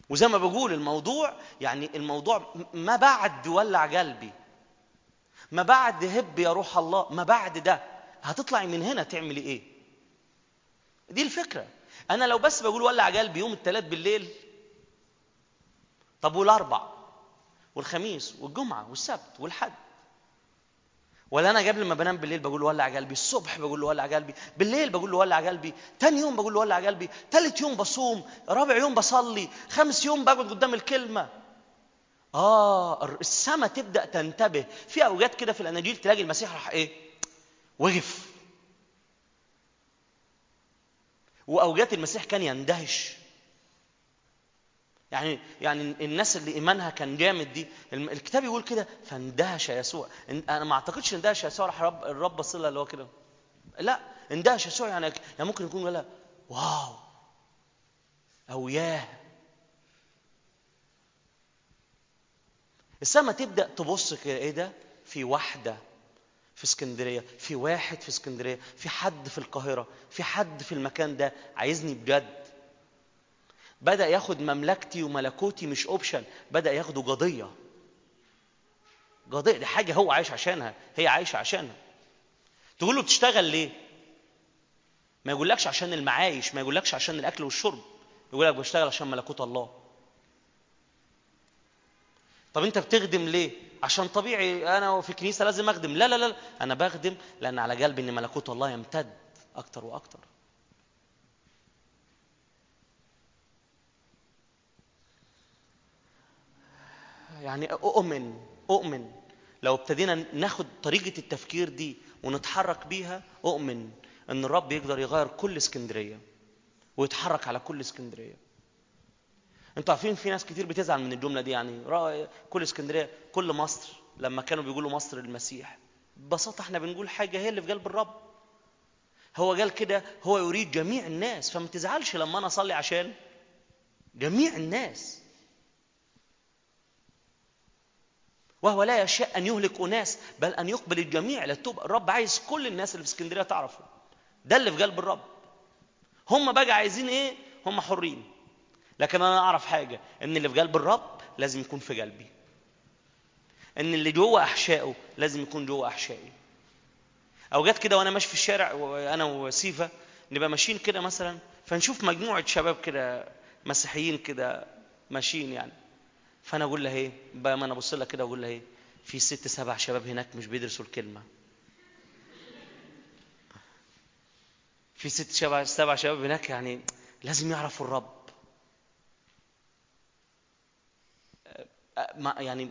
وزي ما بقول الموضوع يعني الموضوع ما بعد ولع قلبي. ما بعد هب يا روح الله ما بعد ده هتطلعي من هنا تعملي إيه؟ دي الفكرة. أنا لو بس بقول ولع قلبي يوم الثلاث بالليل طب والأربع؟ والخميس؟ والجمعة؟ والسبت؟ والحد؟ ولا أنا قبل ما بنام بالليل بقول ولع قلبي الصبح بقول ولع قلبي بالليل بقول ولع قلبي تاني يوم بقول ولع قلبي تالت يوم بصوم رابع يوم بصلي خامس يوم بقعد قدام الكلمة. آه السما تبدأ تنتبه. في أوقات كده في الأناجيل تلاقي المسيح راح إيه؟ وقف. وأوقات المسيح كان يندهش. يعني يعني الناس اللي إيمانها كان جامد دي الكتاب يقول كده فاندهش يسوع. أنا ما أعتقدش اندهش يسوع راح رب الرب بص اللي هو كده. لا اندهش يسوع يعني يعني ممكن يكون ولا واو. أو ياه. السما تبدأ تبص كده إيه ده؟ في واحدة في اسكندرية في واحد في اسكندرية في حد في القاهرة في حد في المكان ده عايزني بجد. بدأ ياخد مملكتي وملكوتي مش اوبشن بدأ ياخده قضية. قضية دي حاجة هو عايش عشانها هي عايشة عشانها. تقول له بتشتغل ليه؟ ما يقولكش عشان المعايش ما يقولكش عشان الأكل والشرب. يقول لك بشتغل عشان ملكوت الله. طب انت بتخدم ليه؟ عشان طبيعي أنا في الكنيسه لازم اخدم. لا لا لا أنا بخدم لأن على قلبي إن ملكوت الله يمتد أكتر وأكتر. يعني أؤمن أؤمن. لو ابتدينا ناخد طريقة التفكير دي ونتحرك بيها أؤمن إن الرب يقدر يغير كل اسكندرية ويتحرك على كل اسكندرية. أنتوا عارفين في ناس كتير بتزعل من الجملة دي يعني كل اسكندرية كل مصر لما كانوا بيقولوا مصر المسيح. ببساطة إحنا بنقول حاجة هي اللي في قلب الرب. هو قال كده هو يريد جميع الناس فما تزعلش لما أنا أصلي عشان جميع الناس. وهو لا يشاء أن يهلك أناس بل أن يقبل الجميع للتوبه الرب عايز كل الناس اللي في اسكندرية تعرفه. ده اللي في قلب الرب. هم بقى عايزين إيه؟ هم حرين. لكن أنا أعرف حاجة إن اللي في قلب الرب لازم يكون في قلبي. إن اللي جوه أحشائه لازم يكون جوه أحشائي. أوقات كده وأنا ماشي في الشارع وأنا وسيفا نبقى ماشيين كده مثلا فنشوف مجموعة شباب كده مسيحيين كده ماشيين يعني. فأنا أقول لها إيه؟ بقى ما أنا أبص لها كده وأقول لها إيه؟ في ست سبع شباب هناك مش بيدرسوا الكلمة. في ست سبع شباب هناك يعني لازم يعرفوا الرب. يعني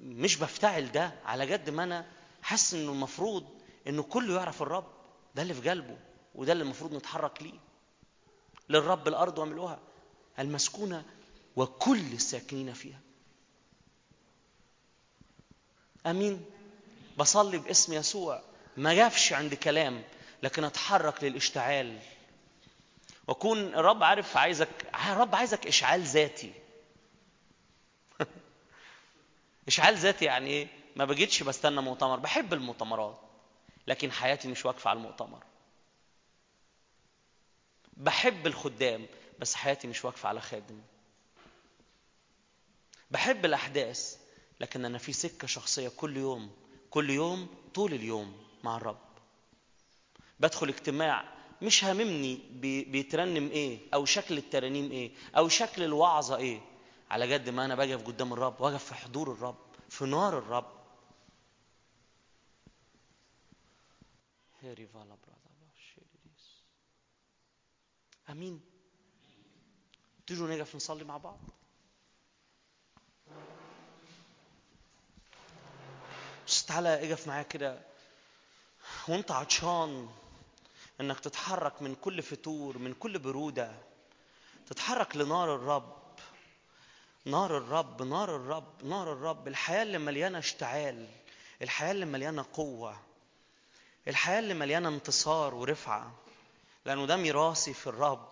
مش بفتعل ده على قد ما أنا حاسس إنه المفروض إنه كله يعرف الرب. ده اللي في قلبه وده اللي المفروض نتحرك ليه. للرب الأرض وملؤها المسكونة وكل الساكنين فيها. آمين. بصلي باسم يسوع. ما جافش عند كلام لكن أتحرك للاشتعال. وأكون الرب عارف عايزك الرب عايزك إشعال ذاتي. اشعال ذاتي يعني إيه؟ ما بجيتش بستنى مؤتمر بحب المؤتمرات لكن حياتي مش واقفة على المؤتمر. بحب الخدام بس حياتي مش واقفة على خادم. بحب الأحداث لكن أنا في سكة شخصية كل يوم كل يوم طول اليوم مع الرب. بدخل اجتماع مش هاممني بي- بيترنم إيه أو شكل الترانيم إيه أو شكل الوعظة إيه. على قد ما أنا بقف قدام الرب واقف في حضور الرب في نار الرب. آمين. تيجوا نقف نصلي مع بعض. بس تعالى اقف معايا كده. وانت عطشان إنك تتحرك من كل فتور من كل برودة تتحرك لنار الرب. نار الرب نار الرب نار الرب. الحياة اللي مليانة اشتعال الحياة اللي مليانة قوة الحياة اللي مليانة انتصار ورفعة. لأنه ده ميراثي في الرب.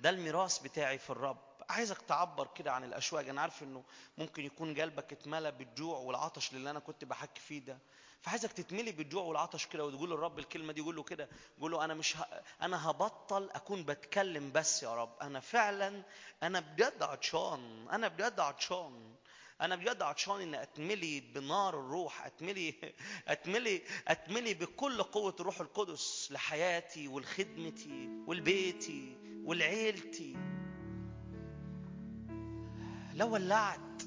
ده الميراث بتاعي في الرب. عايزك تعبر كده عن الأشواق. أنا عارف إنه ممكن يكون قلبك اتملى بالجوع والعطش اللي أنا كنت بحكي فيه ده. فعايزك تتملي بالجوع والعطش كده وتقول للرب الكلمة دي قول له كده قول له أنا مش ه... أنا هبطل أكون بتكلم بس يا رب. أنا فعلا أنا بجد عطشان أنا بجد عطشان أنا بجد عطشان إني أتملي بنار الروح أتملي أتملي أتملي بكل قوة الروح القدس لحياتي ولخدمتي ولبيتي ولعيلتي. لو ولعت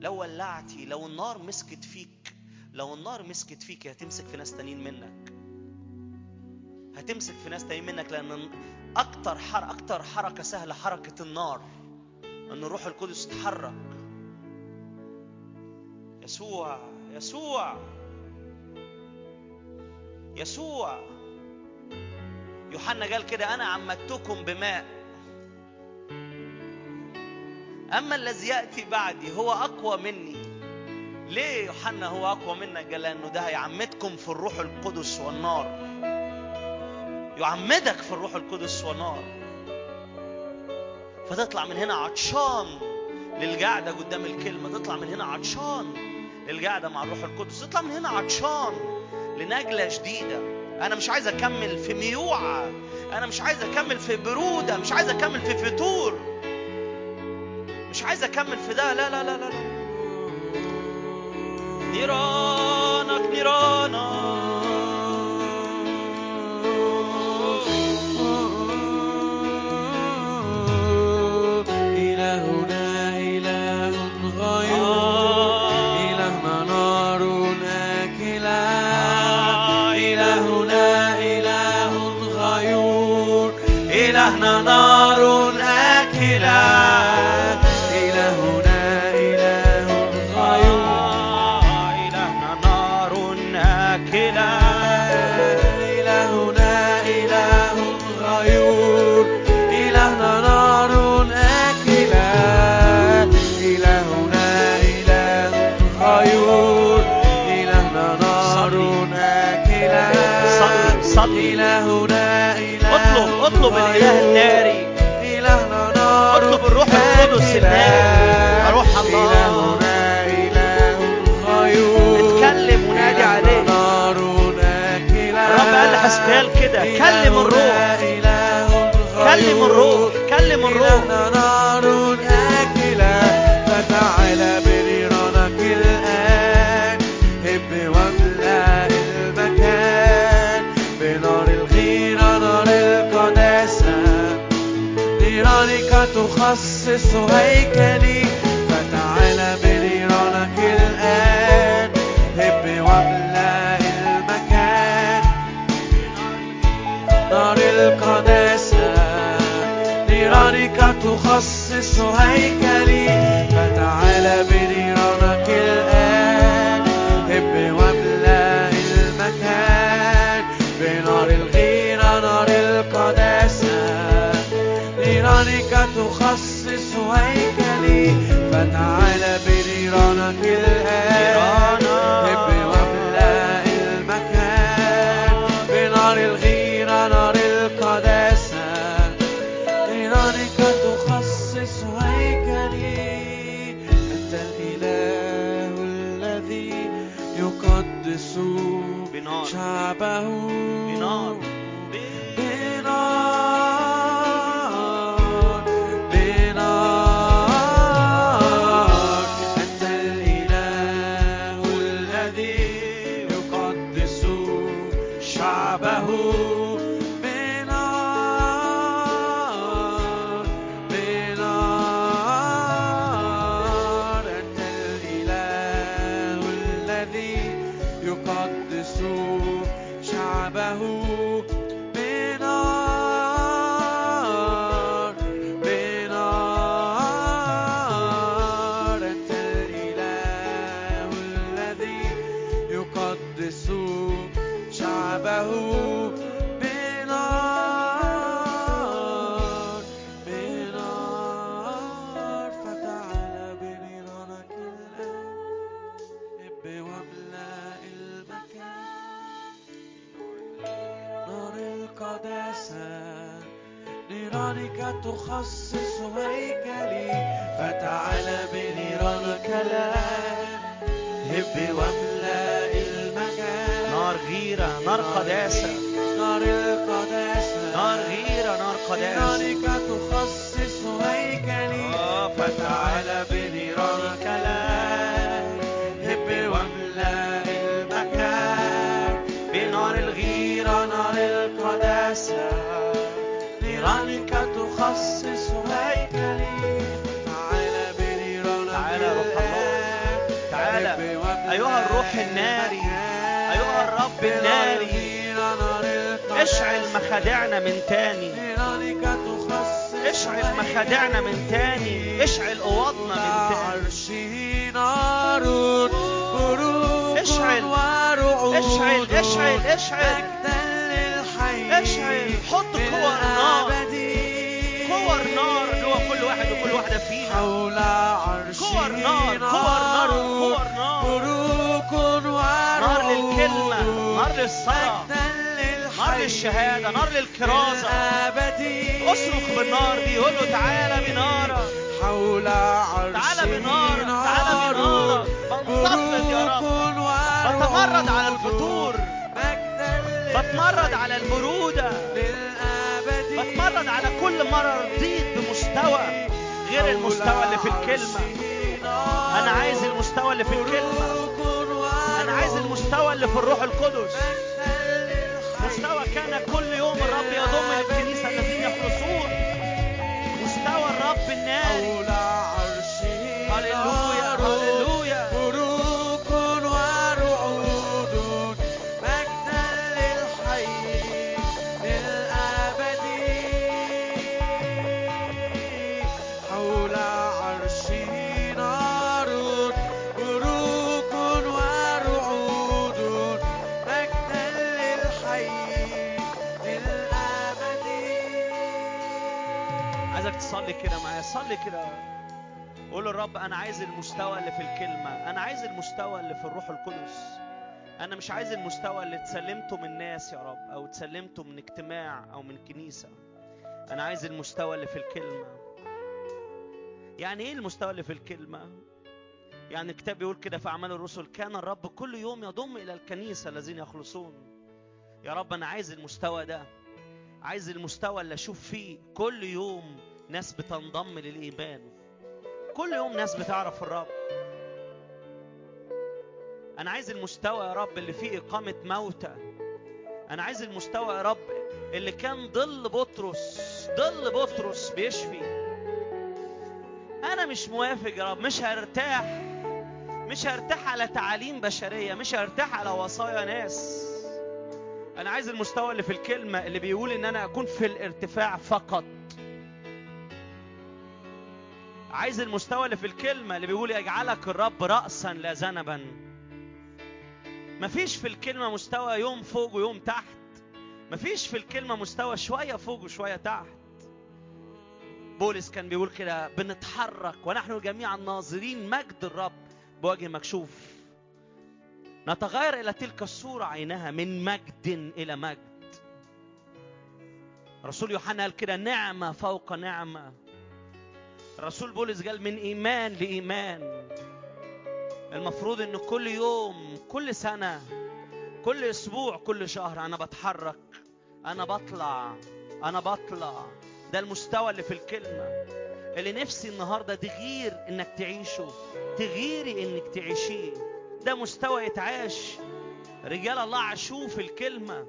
لو ولعتي لو النار مسكت فيك لو النار مسكت فيك هتمسك في ناس تانيين منك. هتمسك في ناس تانيين منك لأن أكتر حر أكتر حركة سهلة حركة النار. إن الروح القدس يتحرك يسوع يسوع. يسوع. يوحنا قال كده أنا عمدتكم بماء. أما الذي يأتي بعدي هو أقوى مني. ليه يوحنا هو أقوى منك قال لأنه ده هيعمدكم في الروح القدس والنار. يعمدك في الروح القدس والنار. فتطلع من هنا عطشان للقعدة قدام الكلمة. تطلع من هنا عطشان للقعدة مع الروح القدس. تطلع من هنا عطشان لنجله جديده أنا مش عايز أكمل في ميوعة. أنا مش عايز أكمل في برودة. مش عايز أكمل في فتور مش عايز أكمل في ده. لا لا لا لا, لا. نيرانك كلم الروح كلم الروح كلم الروح نار آكلة بنيرانك الآن هب المكان بنار الغيرة نار القداسة نيرانك تخصص هيكلي المستوى اللي في الكلمة. أنا عايز المستوى اللي في الروح القدس. أنا مش عايز المستوى اللي اتسلمته من ناس يا رب أو اتسلمته من اجتماع أو من كنيسة. أنا عايز المستوى اللي في الكلمة. يعني إيه المستوى اللي في الكلمة؟ يعني الكتاب بيقول كده في أعمال الرسل كان الرب كل يوم يضم إلى الكنيسة الذين يخلصون. يا رب أنا عايز المستوى ده. عايز المستوى اللي أشوف فيه كل يوم ناس بتنضم للإيمان. كل يوم ناس بتعرف الرب. أنا عايز المستوى يا رب اللي فيه إقامة موتى. أنا عايز المستوى يا رب اللي كان ظل بطرس ظل بطرس بيشفي. أنا مش موافق يا رب مش هرتاح مش هرتاح على تعاليم بشرية مش هرتاح على وصايا ناس. أنا عايز المستوى اللي في الكلمة اللي بيقول إن أنا أكون في الارتفاع فقط. عايز المستوى اللي في الكلمة اللي بيقول يجعلك الرب رأسا لا ذنبا مفيش في الكلمة مستوى يوم فوق ويوم تحت. مفيش في الكلمة مستوى شوية فوق وشوية تحت. بولس كان بيقول كده بنتحرك ونحن جميعا ناظرين مجد الرب بوجه مكشوف. نتغير إلى تلك الصورة عينها من مجد إلى مجد. رسول يوحنا قال كده نعمة فوق نعمة. الرسول بولس قال من إيمان لإيمان. المفروض إن كل يوم كل سنة كل أسبوع كل شهر أنا بتحرك أنا بطلع أنا بطلع. ده المستوى اللي في الكلمة. اللي نفسي النهاردة تغير إنك تعيشه تغيري إنك تعيشيه. ده مستوى يتعاش رجال الله عاشوه في الكلمة.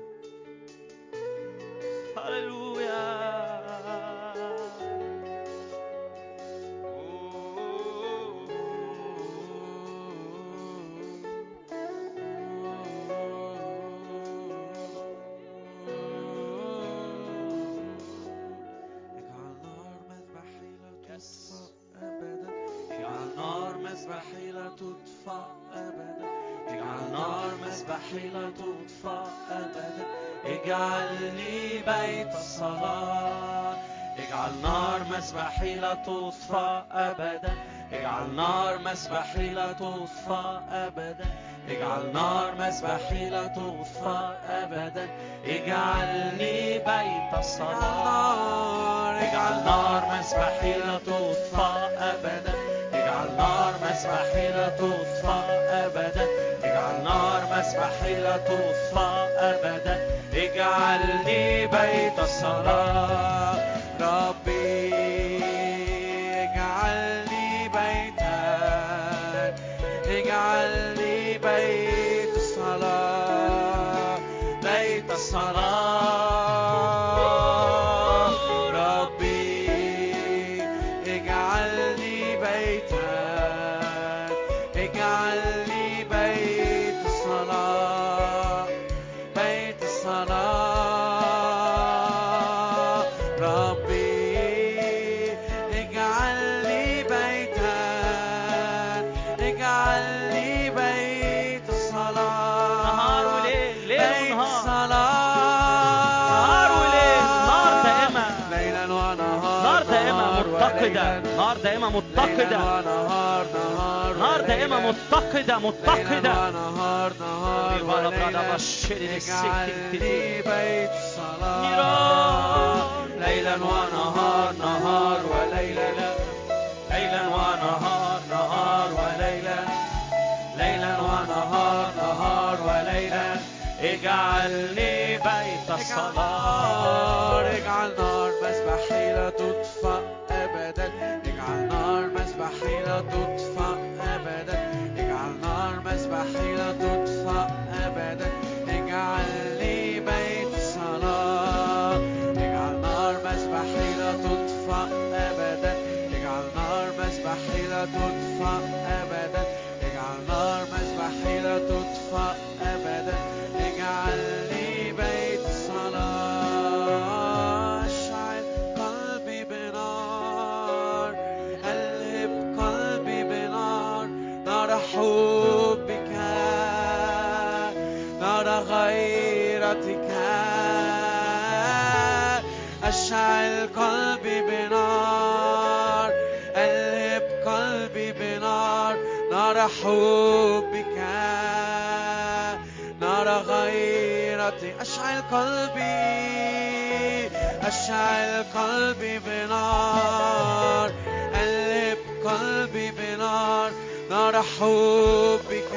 تصفى أبدا. اجعل نار مسبحي لا تصفى أبدا. اجعل نار مسبحي لا تصفى أبدا. اجعلني بيت الصلاة اجعل نار مسبحي لا تصفى أبدا. اجعل نار مسبحي لا تصفى أبدا. اجعل نار مسبحي لا تصفى أبدا. اجعلني بيت الصلاة دائمة متقدة. نار دائما دائمة متقدة. متقدة اجعلني بيت صلاة ليلا ونهار نهار وليلا. ليلا ونهار نهار وليلا. ليلا ونهار نهار وليلا. اجعلني بيت الصلاة. اجعل نار حبك. نار غيرتي أشعل قلبي أشعل قلبي بنار قلب قلبي بنار. نار حبك.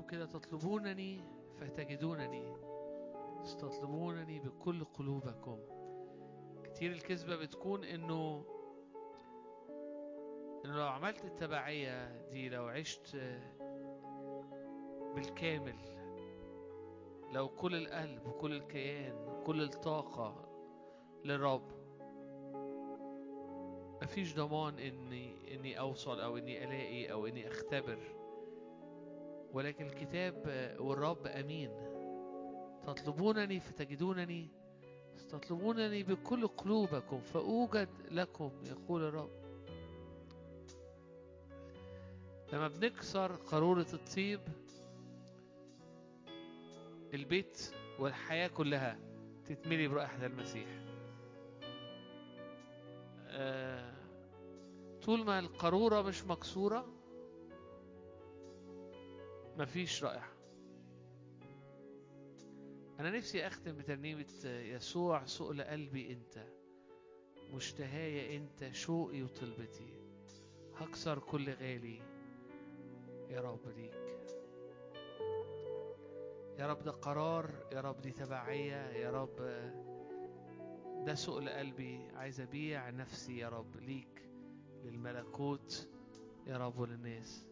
مكتوب كده تطلبونني فتجدونني تطلبونني بكل قلوبكم. كتير الكذبة بتكون إنه إنه لو عملت التبعية دي لو عشت بالكامل لو كل القلب وكل الكيان وكل الطاقة للرب مفيش ضمان إني إني أوصل أو إني ألاقي أو إني أختبر. ولكن الكتاب والرب أمين. تطلبونني فتجدونني تطلبونني بكل قلوبكم فأوجد لكم يقول الرب. لما بنكسر قارورة الطيب البيت والحياة كلها تتملي برائحة المسيح. آه، طول ما القارورة مش مكسورة مفيش رائحة. أنا نفسي أختم بترنيمة يسوع سؤل قلبي أنت مشتهايا أنت شوقي وطلبتي. هكسر كل غالي يا رب ليك. يا رب ده قرار يا رب دي تبعية يا رب ده سؤل قلبي عايز أبيع نفسي يا رب ليك للملكوت يا رب وللناس.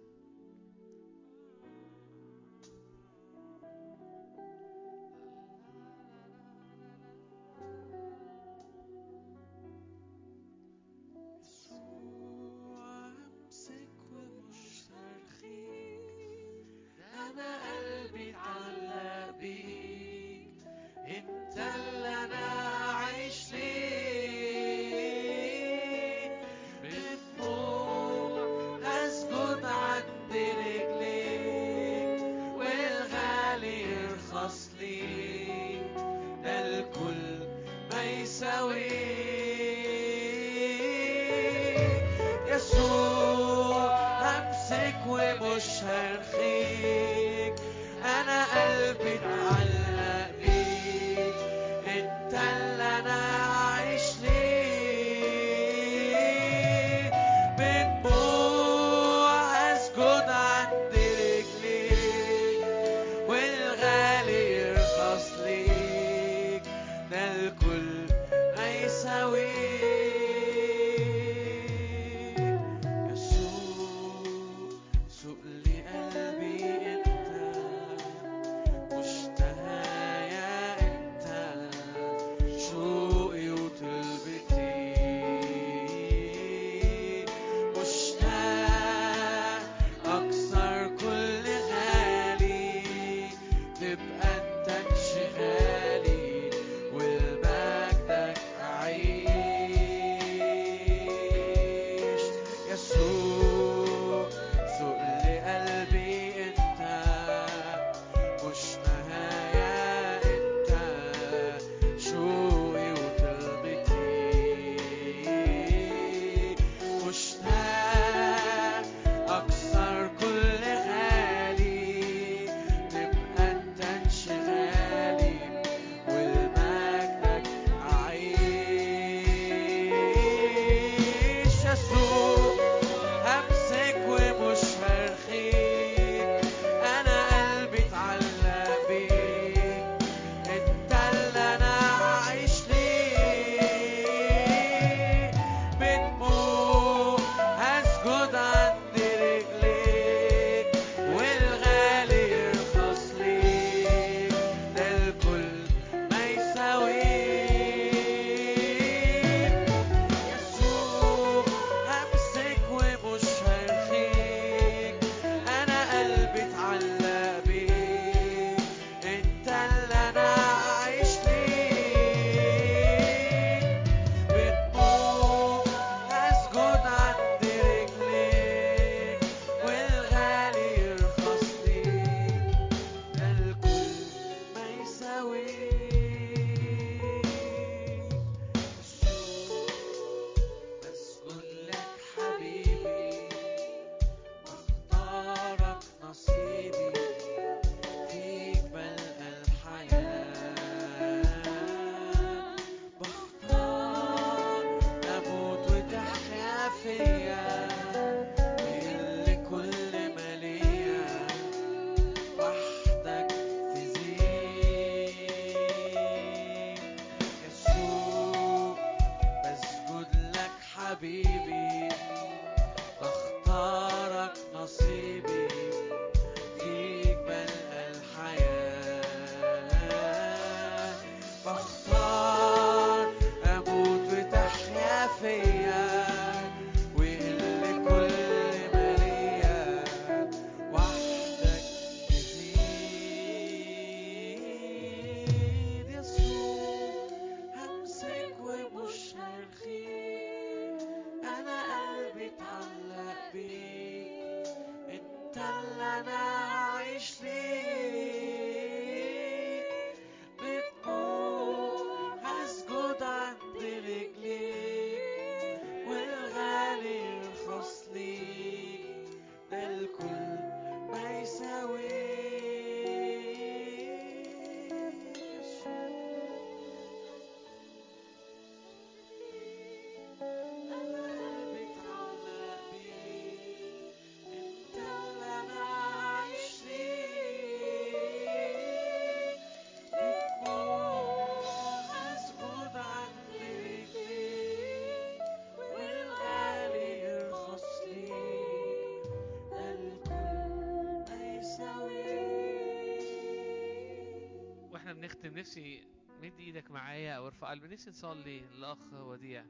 نفسي مد إيدك معايا أو ارفع قلبي نفسي نصلي للاخ وديع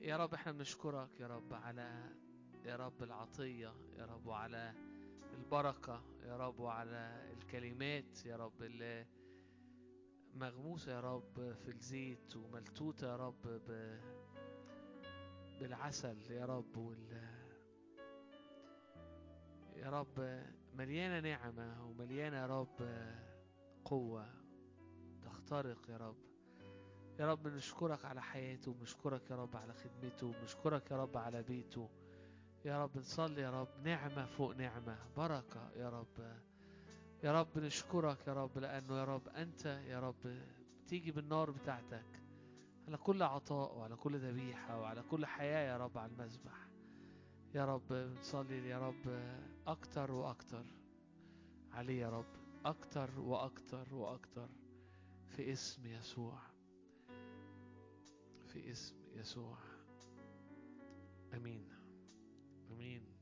يا رب إحنا بنشكرك يا رب على يا رب العطية يا رب وعلى البركة يا رب وعلى الكلمات يا رب اللي مغموسة يا رب في الزيت وملتوتة يا رب ب... بالعسل يا رب وال يا رب مليانة نعمة ومليانة يا رب قوة تخترق يا رب يا رب نشكرك على حياته ونشكرك يا رب على خدمته ونشكرك يا رب على بيته يا رب نصلي يا رب نعمة فوق نعمة بركة يا رب يا رب نشكرك يا رب لأنه يا رب أنت يا رب تيجي بالنار بتاعتك على كل عطاء وعلى كل ذبيحة وعلى كل حياة يا رب على المذبح يا رب نصلي يا رب أكتر وأكتر عليه يا رب أكتر وأكتر وأكتر في اسم يسوع. في اسم يسوع. آمين. آمين.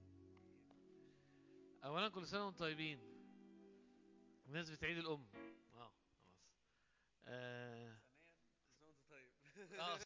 اولا كل سنة وأنتم طيبين. بمناسبه عيد الأم. آه خلاص. آه